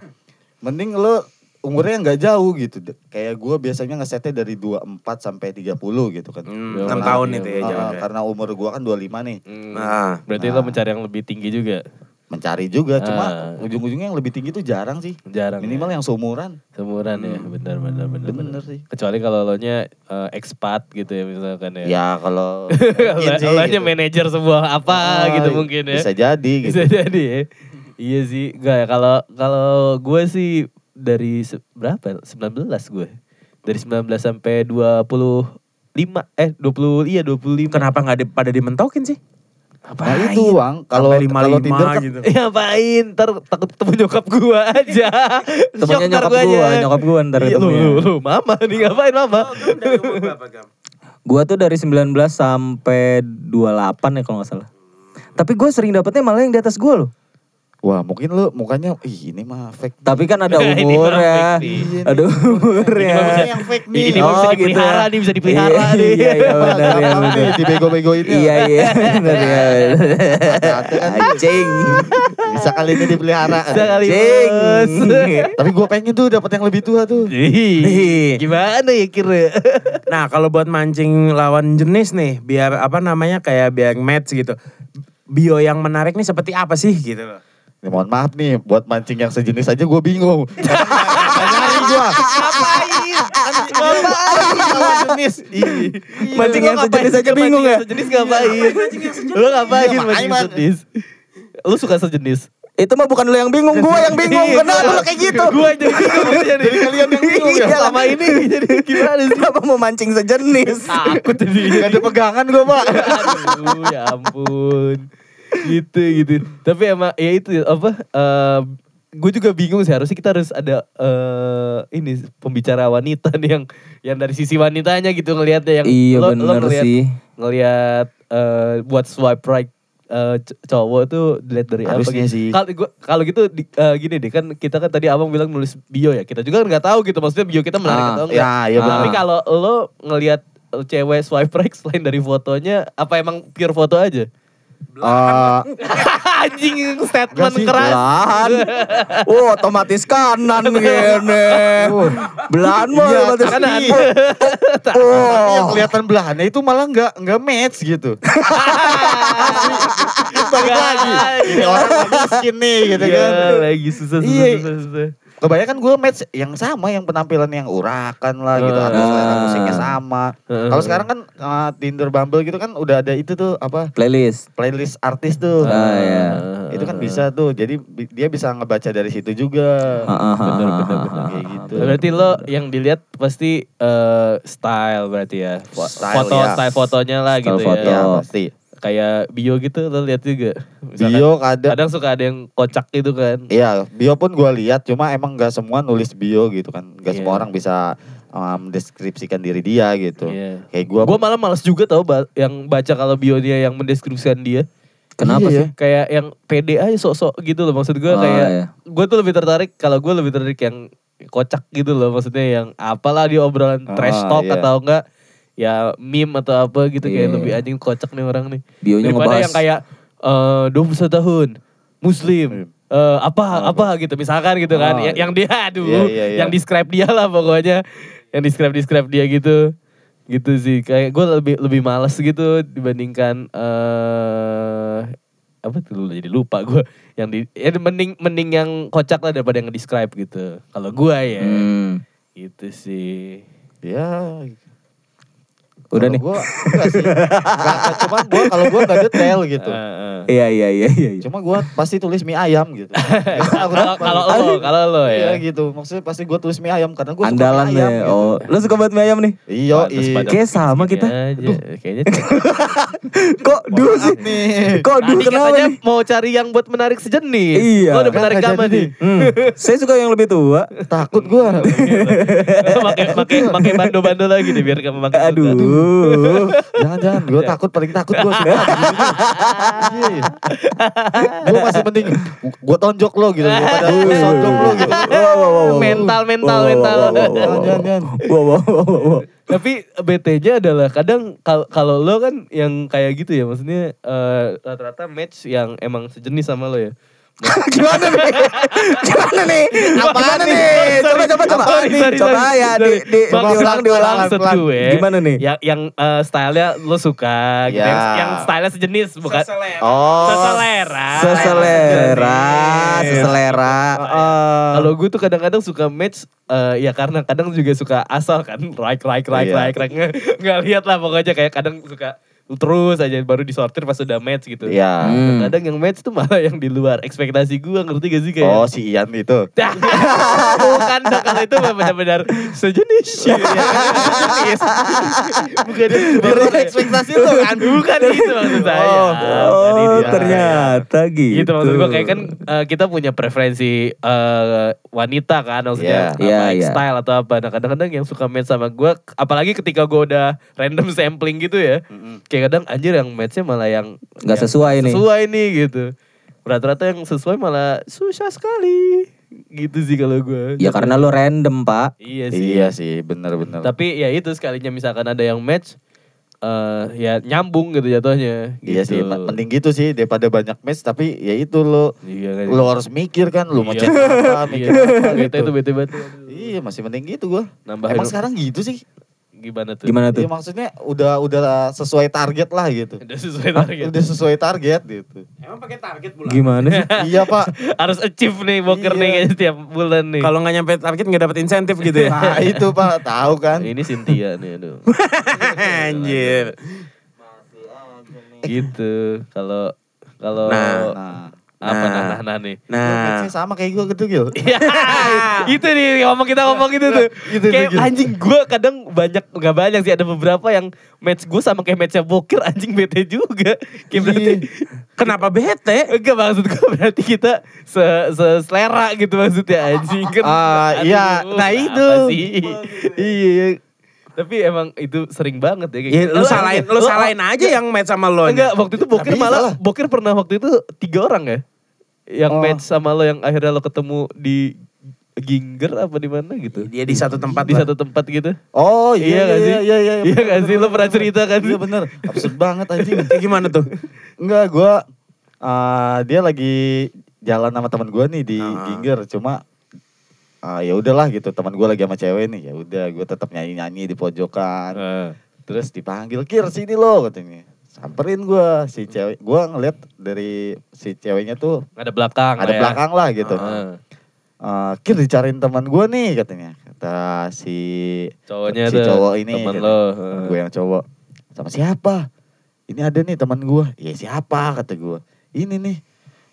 Mending lo umurnya nggak jauh gitu. Kayak gue biasanya ngesetnya dari 24 sampai 30 gitu kan. Hmm, Karena- 6 tahun itu ya jawabnya. karena umur gue kan 25 nih. Hmm, Nah, Berarti lo mencari yang lebih tinggi juga. Mencari juga, cuma Ah. ujung-ujungnya yang lebih tinggi tuh jarang sih. Jarang. Minimal ya. yang seumuran. seumuran ya, benar benar benar. Bener sih. Kecuali kalau lo nya eh, expat gitu ya misalkan ya. Ya kalau lo nya gitu. manajer sebuah apa Ah, gitu mungkin ya. Bisa jadi gitu. Bisa jadi ya. Iya sih, enggak ya kalau kalau gue sih dari se- berapa? 19 gue. Dari 19 sampai 25 eh 20 iya 25. kenapa nggak di, pada dimentokin sih? Nah itu Bang, kalau kalau 55 Tinder kan gitu. Ya ngapain? Ntar takut ketemu nyokap gua aja. Temennya nyokap gua gua, aja. nyokap gua ntar Iya, lu, ketemunya. lu, lu, mama nih ngapain mama? Gua tuh dari 19 sampai 28 ya kalau nggak salah. Tapi gue sering dapetnya malah yang di atas gue loh. Wah mungkin lu mukanya ih ini mah fake. Tapi kan ada Ini umur ya. fake nih. Ada umur Ini ya. mah bisa- yang fake Ini, ini mah bisa Oh, gitu dipelihara ya. nih, bisa dipelihara Iya, nih. Iya, iya benar ya. Benar. nih dibego-begoin Iya, iya benar ya. Anjing. Bisa kali ini dipelihara. Bisa kali. Tapi gue pengen tuh dapat yang lebih tua tuh. Gimana ya kira? Nah, kalau buat mancing lawan jenis nih, biar apa namanya kayak biar match gitu. Bio yang menarik nih seperti apa sih gitu loh. Nih, mohon maaf nih, buat mancing yang sejenis aja gue bingung. Nyari gue. Ngapain? Mancing Lu yang sejenis aja bingung mancing ya? yang Sejenis ngapain? Lu ngapain Iya, mancing sejenis? Lu suka sejenis? Itu mah bukan lo yang bingung, gue yang bingung. Kenapa lo kayak gitu? Gue jadi bingung jadi. Jadi kalian yang bingung ya. Iya, Selama ini jadi gimana sih? Kenapa mau mancing sejenis? Takut jadi. Gak ada pegangan gue pak. Aduh, ya ampun. Gitu gitu. Tapi emang ya itu apa? gue juga bingung sih harusnya kita harus ada eh ini pembicara wanita nih yang yang dari sisi wanitanya gitu ngelihatnya yang Iya lo- lo ngelihat- sih. ngelihat eh, buat swipe right c- cowok tuh dilihat dari Harusnya apa gitu. sih. Kalau kalau gitu di- eh, gini deh kan kita kan tadi abang bilang nulis bio ya. Kita juga kan nggak tahu gitu maksudnya bio kita menarik Ah, atau enggak. Ya, iya Tapi benar. kalau lo ngelihat cewek swipe right selain dari fotonya, apa emang pure foto aja? Eh, Anjing statement sih, keras. Belahan. Oh, otomatis kanan gini. Belahan mah Iya, otomatis kanan. Tapi yang Oh. kelihatan belahannya itu malah nggak nggak match gitu. Balik lagi. Ini orang lagi miskin nih gitu Iya, kan. lagi susah susah Iya. susah. susah. Kebanyakan gue match yang sama, yang penampilan yang urakan lah gitu, atau Ah. selera musiknya sama. Heeh. Kalau sekarang kan uh, Tinder, Bumble gitu kan udah ada itu tuh apa Playlist. playlist artis tuh. Ah, iya. Itu kan bisa tuh, jadi bi- dia bisa ngebaca dari situ juga. Ah, ah, Bener, bener, bener. Kayak gitu. Berarti lo yang dilihat pasti eh, style berarti ya. Style, foto ya. style fotonya lah Style gitu foto. ya. Ya pasti. Kayak bio gitu lo lihat juga. Misalkan Bio kadang kadang suka ada yang kocak gitu kan. Iya, bio pun gue lihat, cuma emang nggak semua nulis bio gitu kan, nggak Iya. semua orang bisa um, mendeskripsikan diri dia gitu. Iya. Kayak gue, Gue malah males juga tau yang baca kalau bio dia yang mendeskripsikan dia. Kenapa Iya, sih? Kayak yang pede aja sok-sok gitu loh maksud gue Oh, kayak iya. gue tuh lebih tertarik kalau gue lebih tertarik yang kocak gitu loh maksudnya yang apalah di obrolan Oh, trash talk iya. atau enggak ya meme atau apa gitu kayak Iya. lebih anjing kocak nih orang nih. Bionya daripada ngebahas. yang kayak eh 21 tahun muslim eh, apa apa? gitu misalkan gitu kan. Oh, yang, yang dia aduh Iya, iya, iya. yang describe dia lah pokoknya. Yang describe describe dia gitu. Gitu sih kayak gue lebih lebih males gitu dibandingkan eh apa tuh jadi lupa gue yang di ya mending mending yang kocak lah daripada yang describe gitu. Kalau gue ya. Hmm. gitu sih. Ya. Udah kalau nih. Gua, enggak sih. Enggak, cuman gua kalau gua enggak detail gitu. Heeh. Iya iya iya iya. iya. Cuma gua pasti tulis mie ayam gitu. Ya, aku kalau kalau lo kalau lo Iya ya gitu. Maksudnya pasti gua tulis mie ayam karena gua suka Andalan mie ayam deh. gitu. Oh, lu suka banget mie ayam nih? Iya, iya. Kayak sama kita. kayaknya Kok dulu sih? nih. Kok dulu kenapa katanya nih? mau cari yang buat menarik sejenis Iya. lo udah menarik jadi nih Hmm, saya suka yang lebih tua. Takut gua. pakai pakai pakai bando-bando lagi deh biar kamu makin Aduh. Jangan-jangan gua takut paling takut gua suka. Iya. Gua masih penting gua tonjok lo gitu gua tonjok lo gitu. Wow, wow, wow, wow. Mental, mental, mental. Jangan, jangan, jangan. Wow, wow, wow, wow, wow. Tapi BT-nya adalah kadang kal- kalau lo kan yang kayak gitu ya, maksudnya eh, rata-rata match yang emang sejenis sama lo ya. Gimana nih? Gimana nih? Apaan nih? nih? Coba coba coba. Sorry, sorry, Coba sorry. ya di, Sorry. di, Maksud- diulang diulang. maksud gue Gimana nih? Yang yang eh, stylenya lo suka gitu. Ya. Yang, yang stylenya sejenis bukan Oh. seselera. Seselera, seselera. Heeh. Kalau gue tuh kadang-kadang suka match eh, ya karena kadang juga suka asal kan like like like Iya. like like nggak nggak lihat lah pokoknya kayak kadang suka terus aja baru disortir pas udah match gitu. Iya. Hmm. Kadang yang match tuh malah yang di luar ekspektasi gue ngerti gak sih kayak Oh si Ian itu. Dah, bukan dah kalau itu benar-benar sejenis. Ya, sejenis. Bukan itu. Ekspektasi itu kan. Bukan itu maksud saya. Oh. Oh, ternyata gitu. Gitu maksud gue kayak kan eh, kita punya preferensi eh, wanita kan maksudnya apa, Iya, iya. style atau apa. Nah kadang-kadang yang suka match sama gue, apalagi ketika gue udah random sampling gitu ya, kayak kadang anjir yang matchnya malah yang Nggak sesuai nih. Sesuai nih gitu. Rata-rata yang sesuai malah susah sekali. Gitu sih kalau gue. Ya karena lu random, Pak. Iya sih. Iya sih, bener-bener. Tapi ya itu sekalinya misalkan ada yang match, eh ya nyambung gitu jatuhnya. Iya gitu. sih, ma- mending gitu sih daripada banyak match tapi ya itu lo Iya kan. lo harus mikir kan lo mau Iya. cek apa, mikir Iya, apa gitu. itu bete bete. Iya, masih mending gitu gua. Nambahin Emang sekarang gitu sih. Gimana tuh? Gimana Iya tuh? maksudnya udah udah sesuai target lah gitu. Udah sesuai target. Udah sesuai target gitu. Emang pakai target bulan? Gimana sih? iya pak. Harus achieve nih boker Iya. nih kayaknya setiap bulan nih. Kalau nggak nyampe target nggak dapat insentif gitu ya? Nah itu pak, tahu kan? ini Cynthia nih aduh. Anjir. gitu. Kalau kalau Nah, Nah, apa nah. nah nah, nah nih. Nah, sama kayak gue gitu Gil. Iya, itu nih ngomong kita ngomong gitu tuh. Gitu, kayak gitu. anjing gue kadang banyak nggak banyak sih ada beberapa yang match gue sama kayak matchnya Bokir anjing bete juga. Kayak berarti kenapa bete? enggak maksud gue berarti kita se, se selera gitu maksudnya anjing kan. Ah, iya. Nah, itu. sih? iya. Tapi emang itu sering banget ya kayak Ya, gitu. lu salahin, lu Lo- salahin aja yang match sama lo. Enggak, waktu itu Bokir malah lah. Bokir pernah waktu itu tiga orang ya. Yang Oh. match sama lo yang akhirnya lo ketemu di Ginger apa di mana gitu. Dia di satu tempat di lah. satu tempat gitu. Oh iya Iya nggak iya sih? iya iya. Iya nggak sih? Lo pernah cerita kan? Iya bener. Absurd banget anjing. Gimana tuh? Enggak, gua eh, dia lagi jalan sama teman gua nih di Ah. Ginger, cuma ah, ya udahlah gitu. Teman gua lagi sama cewek nih. Ya udah gua tetap nyanyi nyanyi di pojokan. Eh, terus dipanggil kir sini lo katanya. Samperin gua si cewek. Gua ngeliat dari si ceweknya tuh ada belakang ada lah ya. belakang lah gitu. Heeh. Eh, kir dicariin teman gua nih katanya. Kata si Cowoknya si cowok ini temen lo. Temen gue yang cowok. Sama siapa? Ini ada nih teman gue ya siapa? kata gue ini nih.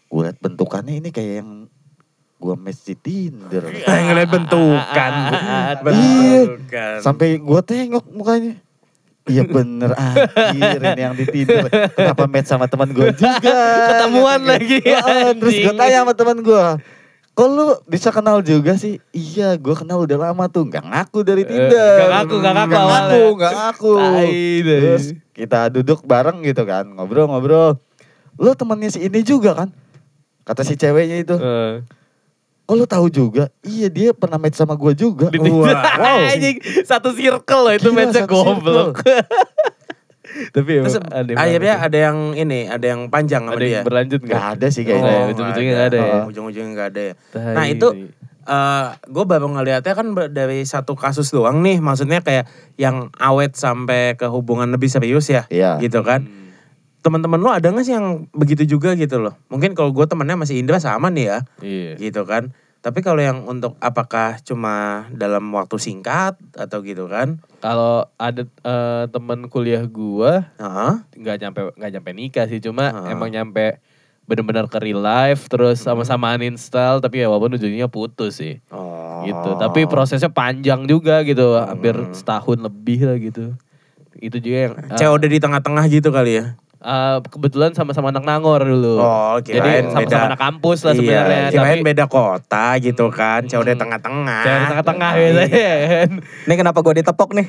Gue liat bentukannya ini kayak yang gue match di Tinder ngeliat bentukan. bentukan. sampai gue tengok mukanya Iya bener anjir ini yang di Tinder Kenapa match sama teman gue juga Ketemuan gue. lagi, Heeh, Terus gue tanya sama teman gue Kok lu bisa kenal juga sih? Iya gue kenal udah lama tuh Gak ngaku dari Eh, Tinder nggak ngaku, nggak ngaku awalnya. ngaku, nggak ngaku. Terus kita duduk bareng gitu kan Ngobrol-ngobrol Lu temennya si ini juga kan? Kata si ceweknya itu Eh. Oh lu tahu juga? Iya dia pernah match sama gue juga Di. Wow Anjing, satu circle loh itu Gila, matchnya goblok. Tapi Terus aneh akhirnya ada yang ini, ada yang panjang sama ada yang dia. berlanjut Gak nggak? ada sih Oh, kayaknya nggak ujung-ujungnya nggak ada ya? Oh, Ujung-ujungnya nggak ada ya. Nah itu gue baru ngeliatnya kan dari satu kasus doang nih, maksudnya kayak yang awet sampai ke hubungan lebih serius ya, Iya gitu kan. Hmm. Teman-teman lu ada nggak sih yang begitu juga gitu loh? Mungkin kalau gue temennya masih Indra sama nih ya, Iya. gitu kan. Tapi kalau yang untuk apakah cuma dalam waktu singkat atau gitu kan? Kalau ada eh, teman kuliah gua Heeh. nggak nyampe nggak nyampe nikah sih, cuma Ah. emang nyampe bener-bener ke real life terus sama-sama uninstall tapi ya walaupun ujungnya putus sih. Oh. gitu. Tapi prosesnya panjang juga gitu, hampir setahun lebih lah gitu. Itu juga yang eh, COD di tengah-tengah gitu kali ya? Eh, kebetulan sama-sama anak Nangor dulu. Oh, Jadi kirain sama-sama beda. anak kampus lah sebenarnya. Iya, kirain tapi beda kota gitu kan. COD Hmm. tengah-tengah. Cewek di tengah-tengah biasanya kan. Ini kenapa gue ditepok nih?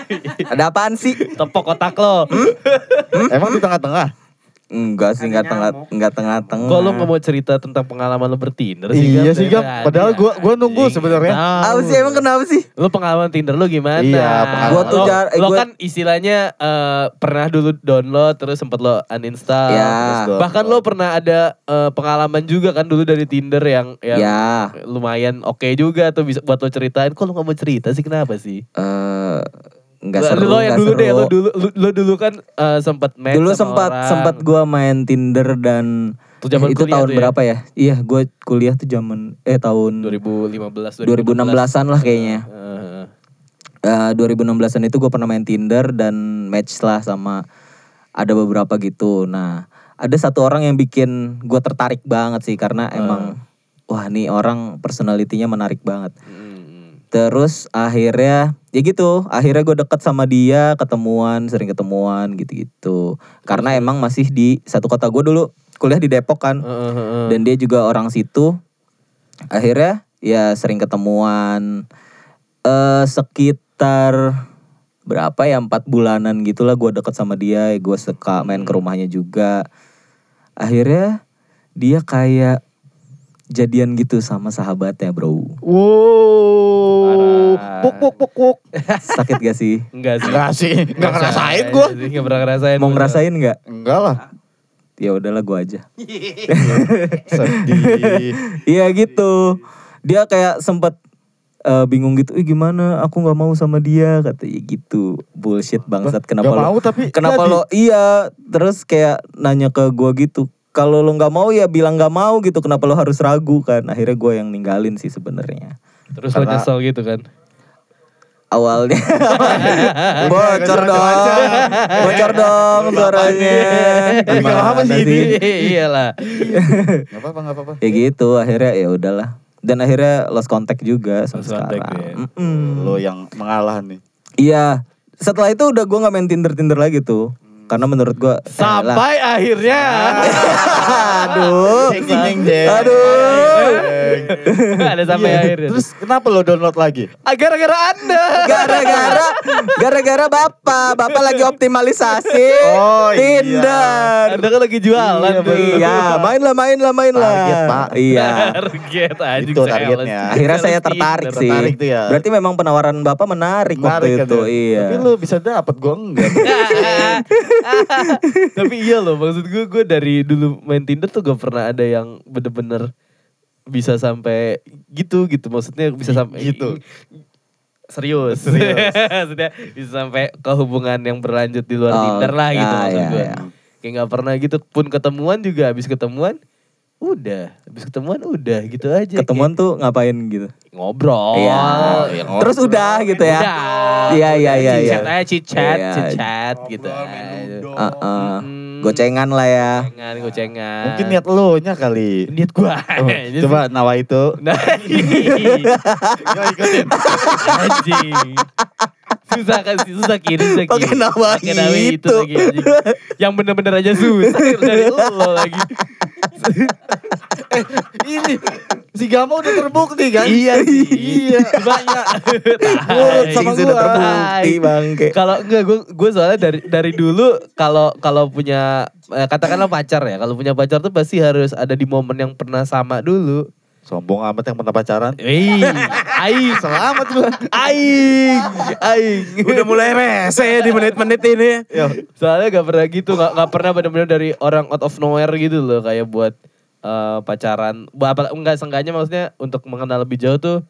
Ada apaan sih? Tepok otak lo. Emang di tengah-tengah? Enggak sih, enggak tengah, enggak tengah-tengah. Kok lo gak mau cerita tentang pengalaman lo bertinder sih? Iya sih, Gap. Padahal gua- gua nunggu Anjing, sebenarnya. Apa sih emang kenapa sih? Lo pengalaman Tinder lo gimana? Iya, pengalaman. Gua tuh lo, jar- eh, lo gua- kan istilahnya eh, pernah dulu download terus sempat lo uninstall. Ya. Terus Bahkan lo pernah ada eh, pengalaman juga kan dulu dari Tinder yang yang Ya. lumayan oke juga tuh bisa buat lo ceritain. Kok lo gak mau cerita sih kenapa sih? Eh Lo- seru, lo yang dulu seru. deh, lo dulu lo, lo dulu kan eh, sempat match Dulu sempat orang. sempat gua main Tinder dan Tuh zaman itu tahun tuh ya? berapa ya? Iya, gue kuliah tuh zaman eh tahun 2015 2016-an lah kayaknya. Heeh. Eh 2016-an itu gue pernah main Tinder dan match lah sama ada beberapa gitu. Nah, ada satu orang yang bikin gue tertarik banget sih karena emang wah nih orang personalitinya menarik banget. Mm. Terus akhirnya ya gitu, akhirnya gue deket sama dia, ketemuan, sering ketemuan gitu-gitu. Karena emang masih di satu kota gue dulu kuliah di Depok kan, Heeh, heeh. dan dia juga orang situ. Akhirnya ya sering ketemuan. eh sekitar berapa ya empat bulanan gitulah gue deket sama dia, gue suka main ke rumahnya juga. Akhirnya dia kayak jadian gitu sama sahabatnya bro. Wow. Puk puk puk puk. Sakit gak sih? Enggak sih. Enggak sih, enggak ngerasain gua. Enggak pernah ngerasain. Mau gua. ngerasain nggak? Enggak lah. Ya udahlah gue aja. Sedih. Iya gitu. Dia kayak sempet eh, bingung gitu, Ih, gimana? Aku nggak mau sama dia katanya gitu. Bullshit bangsat. Kenapa Gak lo? mau tapi Kenapa jadi. lo? Iya. Terus kayak nanya ke gua gitu. Kalau lo nggak mau ya bilang nggak mau gitu. Kenapa lo harus ragu kan? Akhirnya gue yang ninggalin sih sebenarnya. Terus lo Karena- nyesel gitu kan. Awalnya bocor dong, bocor dong suaranya. Gimana apa sih ini? Iyalah. Gak apa-apa, gak apa-apa. Ya gitu, akhirnya ya udahlah. Dan akhirnya lost contact juga sampai contact, sekarang. ya. Lo yang mengalah nih. Iya. Setelah itu udah gue nggak main Tinder Tinder lagi tuh. Karena menurut gue Sampai akhirnya. aduh. Jeng, jeng, jeng. Aduh. Ada sampai Iya. akhirnya. Terus kenapa lo download lagi? Ah, gara-gara Anda. Gara-gara gara-gara Bapak, Bapak lagi optimalisasi Oh, iya. Tinder. Anda kan lagi jualan tuh. Iya, main lah, main lah, main lah. Target, Pak. Iya. Target anjing Itu targetnya. Akhirnya saya tertarik sih. Tertarik tuh ya. Berarti memang penawaran Bapak menarik, waktu kan itu. ya? Iya. Tapi lo bisa dapet, gue enggak. Tapi iya loh maksud gue gue dari dulu main Tinder tuh gak pernah ada yang bener-bener bisa sampai gitu gitu maksudnya bisa sampai Gitu. serius Serius. bisa sampai ke hubungan yang berlanjut di luar Oh, Tinder lah gitu ya, maksud ya, gue ya. kayak nggak pernah gitu pun ketemuan juga habis ketemuan udah habis ketemuan udah gitu aja Ketemuan tuh ngapain gitu? Kayak ngobrol Iya. ya Terus udah gitu ya. Udah. Iya, iya, iya, iya. Chit-chat aja, chit-chat, Iya. chit-chat gitu. Heeh. Mm. Gocengan lah ya. Gocengan, gocengan. Mungkin niat lo nya kali. niat gua. Oh, coba nawa itu. Nah, Gak ikutin. anjing. Susah kan sih, susah kiri, susah kiri. Pakai nama itu itu. lagi anjing. Yang bener-bener aja susah dari lo lagi. Ini si Gama udah terbukti kan? Iya sih. Iya. Banyak. Nurut sama Anjing sudah terbukti bangke. Kalau enggak gue gue soalnya dari dari dulu kalau kalau punya eh, katakanlah pacar ya, kalau punya pacar tuh pasti harus ada di momen yang pernah sama dulu. Sombong amat yang pernah pacaran. Ih, aing, Selamat gua. aing, aing. Udah mulai rese ya di menit-menit ini. Yo, Soalnya gak pernah gitu, gak, gak pernah benar-benar dari orang out of nowhere gitu loh kayak buat eh, pacaran. Apa enggak seenggaknya maksudnya untuk mengenal lebih jauh tuh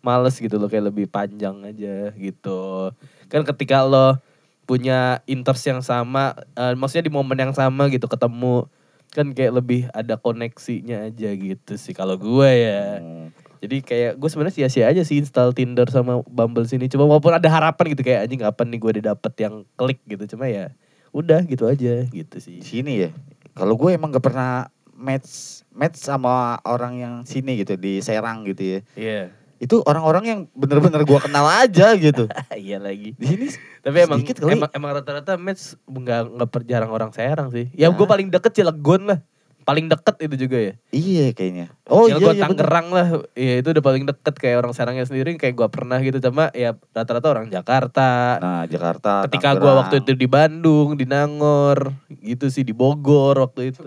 males gitu loh kayak lebih panjang aja gitu. Kan ketika lo punya interest yang sama, eh, maksudnya di momen yang sama gitu ketemu kan kayak lebih ada koneksinya aja gitu sih kalau gue ya. Hmm. Jadi kayak gue sebenarnya sia-sia aja sih install Tinder sama Bumble sini. Cuma walaupun ada harapan gitu kayak anjing kapan nih gue dapet yang klik gitu. Cuma ya udah gitu aja gitu sih. Sini ya. Kalau gue emang gak pernah match match sama orang yang sini gitu di Serang gitu ya. Iya. Itu orang-orang yang bener-bener gue kenal aja gitu. Iya lagi. Di sini Tapi emang kali. emang, emang rata-rata match nggak nggak per- jarang orang Serang sih. Ya Nah. gue paling deket Cilegon lah. Paling deket itu juga ya. Iya kayaknya. Oh iya Cilegon iya bener. Tangerang lah. Iya itu udah paling deket kayak orang Serangnya sendiri kayak gue pernah gitu. Cuma ya rata-rata orang Jakarta. Nah Jakarta. Ketika gue Tangerang. waktu itu di Bandung, di Nangor, gitu sih di Bogor waktu itu.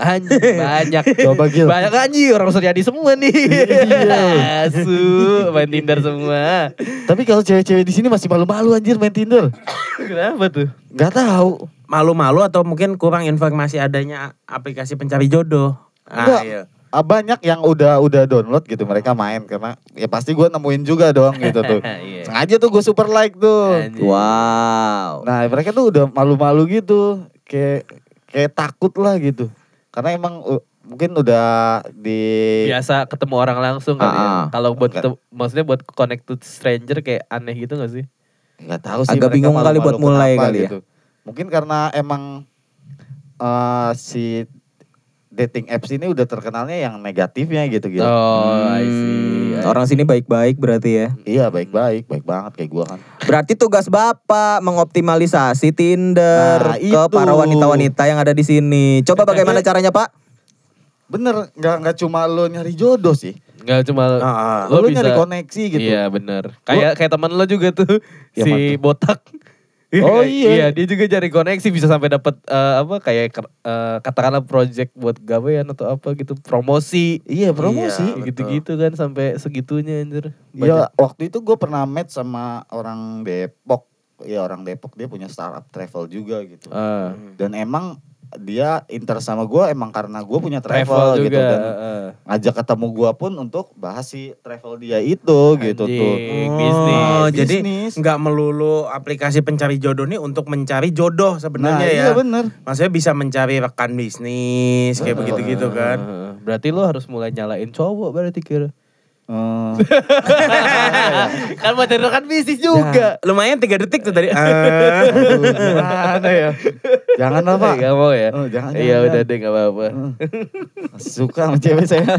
Anjing banyak. Coba, Gil. Banyak anjing orang Suryadi semua nih. Iya. Asu, main Tinder semua. Tapi kalau cewek-cewek di sini masih malu-malu anjir main Tinder. Kenapa tuh? Gak tahu. Malu-malu atau mungkin kurang informasi adanya aplikasi pencari jodoh. Ah, Enggak. iya. Ah, banyak yang udah udah download gitu mereka main karena ya pasti gue nemuin juga dong gitu tuh. Iya. Sengaja tuh gue super like tuh. Anjing. Wow. Nah mereka tuh udah malu-malu gitu, kayak kayak takut lah gitu. Karena emang uh, mungkin udah di biasa ketemu orang langsung kali ya. Ah, Kalau buat ketemu- maksudnya buat connect to stranger kayak aneh gitu gak sih? nggak tahu sih. Agak bingung kali buat mulai kali ya. Mungkin karena emang eh si dating apps ini udah terkenalnya yang negatifnya gitu gitu. Oh, I see. Hmm, orang sini baik-baik berarti ya. Iya baik-baik, baik banget kayak gua kan. Berarti tugas Bapak mengoptimalisasi Tinder Nah, ke itu. para wanita-wanita yang ada di sini. Coba bagaimana caranya, Pak? Bener, nggak nggak cuma lo nyari jodoh sih. Enggak cuma Ah, ah. lo Lo, bisa nyari koneksi gitu. Iya benar. Kayak kayak teman lo juga tuh Ya, si botak. Oh, iya. Iya, dia juga cari koneksi bisa sampai dapat eh, apa kayak eh, katakanlah project buat gawean atau apa gitu, promosi. Iya promosi. Iya. Gitu-gitu kan sampai segitunya anjir. Iya, waktu itu gue pernah match sama orang Depok. Ya orang Depok dia punya startup travel juga gitu. Ah, Dan emang dia interest sama gue emang karena gue punya travel, travel gitu juga. dan eh. ngajak ketemu gue pun untuk bahas si travel dia itu gitu tuh. Anjing, Oh, bisnis. jadi nggak melulu aplikasi pencari jodoh nih untuk mencari jodoh Nah, sebenarnya iya ya. bener. Maksudnya bisa mencari rekan bisnis kayak begitu-gitu kan. Berarti lo harus mulai nyalain cowok berarti kira. Eh, kan buat cari rekan bisnis juga. Ya, lumayan tiga detik tuh tadi. Ah. aduh, gimana ya? Jangan lah pak. Gak mau ya? Oh, jangan, Iya jangan, udah deh gak apa-apa. Suka sama cewek saya.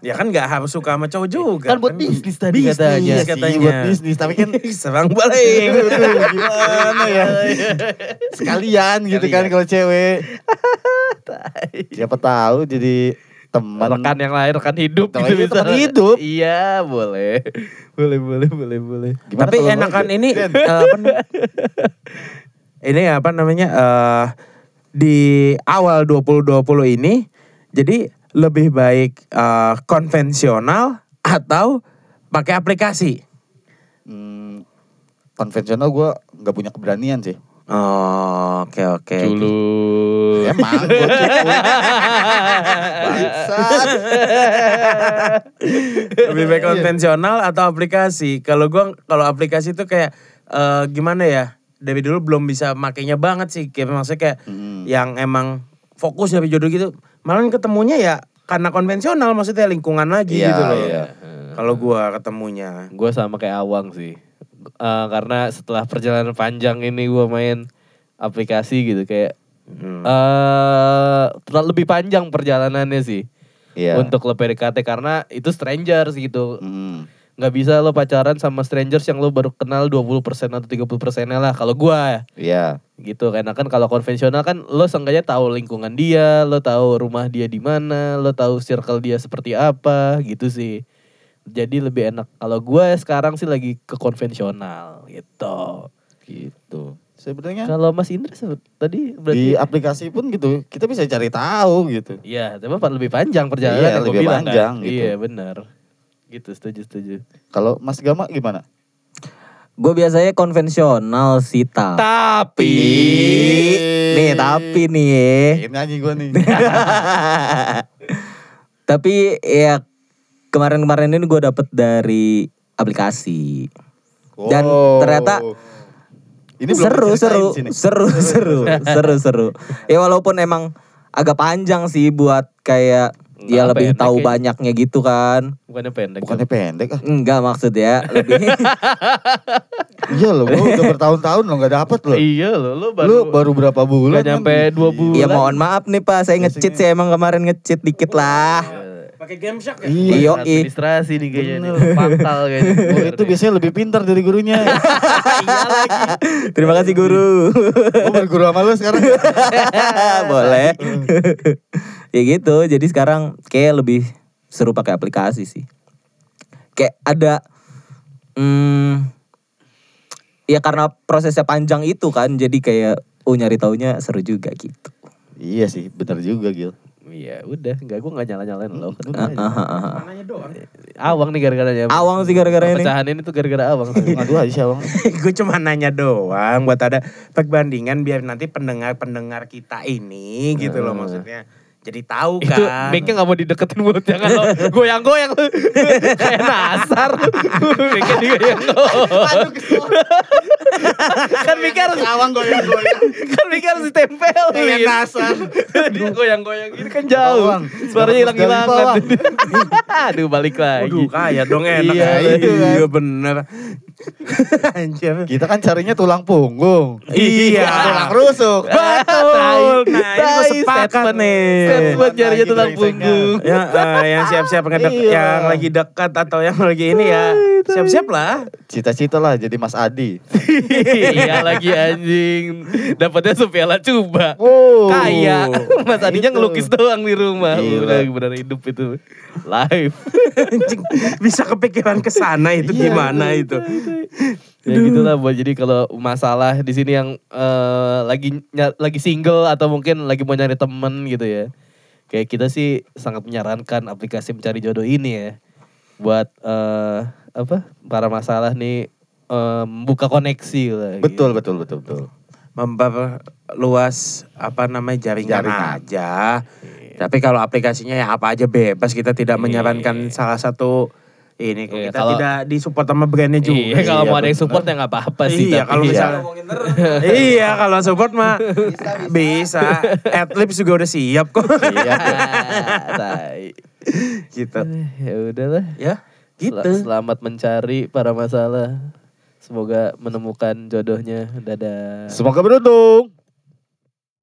ya kan nggak harus suka sama cowok juga. Kan buat bisnis tadi katanya. Bisnis Iya katanya. buat bisnis, tapi kan Serang balik. Aduh, gimana ya? Sekalian gitu kan Sekalian. kalau cewek. Siapa tahu jadi teman. rekan yang lain rekan hidup Teman gitu hidup, bisa. teman hidup. Iya, boleh. Boleh, boleh, boleh, boleh. Gimana Tapi enakan ini nam- ini apa namanya eh di awal 2020 ini jadi lebih baik eh, konvensional atau pakai aplikasi. Hmm, konvensional gue nggak punya keberanian sih. Oh, oke oke. Dulu. Emang gue. Lebih baik konvensional atau aplikasi? Kalau gua kalau aplikasi itu kayak eh, gimana ya? Dari dulu belum bisa makainya banget sih. Kayak maksudnya kayak Hmm. yang emang fokus dari jodoh gitu. Malah ketemunya ya karena konvensional maksudnya lingkungan lagi Iya, gitu loh. iya. Kalau gua ketemunya. Gue sama kayak Awang sih. Eh, karena setelah perjalanan panjang ini gue main aplikasi gitu kayak Hmm. terlalu lebih panjang perjalanannya sih Iya. untuk lo PDKT karena itu strangers gitu. Hmm. nggak bisa lo pacaran sama strangers yang lo baru kenal 20% atau 30% lah kalau gua Iya. gitu karena kan kalau konvensional kan lo seenggaknya tahu lingkungan dia lo tahu rumah dia di mana lo tahu circle dia seperti apa gitu sih jadi lebih enak kalau gue sekarang sih lagi ke konvensional gitu Gitu. Sebenarnya kalau Mas Indra tadi di berarti aplikasi pun gitu kita bisa cari tahu gitu. Iya, tapi lebih panjang perjalanan Iya, yang lebih bilang panjang kan. gitu. Iya, benar. Gitu, setuju, setuju. Kalau Mas Gama gimana? Gue biasanya konvensional sih ta. Tapi Nih tapi nih ya. Ini nyanyi gue nih. Tapi ya kemarin-kemarin ini gue dapet dari aplikasi. Dan Wow. ternyata Ini seru seru, seru seru seru seru ya walaupun emang agak panjang sih buat kayak ya Nggak lebih pendek tahu kayaknya. banyaknya gitu kan Bukannya pendek. Bukannya pendek ah. enggak maksudnya lebih Iya loh, gua udah bertahun-tahun lo gak dapet loh. Iya lo, lo baru, Lu baru berapa bulan? Gak nyampe dua bulan. ya mohon maaf nih pak saya ngecit sih emang kemarin ngecit dikit lah Pakai game shark ya? Iya. iyo administrasi nih kayaknya nih. Pangkal kayaknya. Oh, itu biasanya lebih pintar dari gurunya. iya lagi. terima kasih guru Gue berguru sama lu sekarang. boleh ya gitu jadi sekarang kayak lebih seru pakai aplikasi sih kayak ada hmm, ya karena prosesnya panjang itu kan jadi kayak oh nyari taunya seru juga gitu iya sih, bener juga Gil. Iya udah, enggak gue gak nyala-nyalain lo. Ah, ah, ah, ah. Mananya doang. Awang nih gara-garanya. awang sih gara-gara ini Pecahan ini tuh gara-gara awang. Ngadu aja sih abang. gue cuma nanya doang buat ada perbandingan biar nanti pendengar-pendengar kita ini gitu loh maksudnya. Jadi tahu itu kan. mic-nya gak mau dideketin mulut jangan lo goyang-goyang kayak nasar mic-nya digoyang kan mic harus Awang goyang-goyang. kan mic harus ditempel Kayak nasar. dia goyang-goyang ini kan jauh suaranya hilang-hilangan Bawang. aduh balik lagi Aduh kaya dong enak. Iya, itu kan. iya bener. Anjir. Kita kan carinya tulang punggung. Iya. Tulang rusuk. Betul. Nah ini gue sepakat nih. statement jarinya Lagi tulang punggung Ya, eh, yang siap-siap ngedek, Iya. yang lagi dekat atau yang lagi ini ya siap-siap lah. Cita-cita lah jadi Mas Adi. iya lagi anjing dapatnya sepiala coba Oh. kaya mas Adinya Itu. ngelukis doang di rumah Gila. udah benar hidup itu live Anjing, bisa kepikiran ke sana itu Iya, gimana itu. ya gitulah buat jadi kalau masalah di sini yang eh, lagi ny- lagi single atau mungkin lagi mau nyari temen gitu ya kayak kita sih sangat menyarankan aplikasi mencari jodoh ini ya buat eh, apa para masalah nih eh, membuka koneksi lah Betul, gitu. betul, betul, betul. Memperluas apa namanya jaringan, Jaringan. aja. Tapi kalau aplikasinya ya apa aja bebas kita tidak Iya. menyarankan salah satu ini Iya, kita kalau- tidak disupport sama brandnya juga. Iya, kalau Iya, mau ada yang bener. support ya nggak apa-apa sih. Iya, tapi- kalau misalnya iya kalau support mah bisa. Adlibs juga udah siap kok. Iya. Gitu. ya udahlah. Ya, gitu. Selamat mencari para masalah. Semoga menemukan jodohnya. Dadah. Semoga beruntung.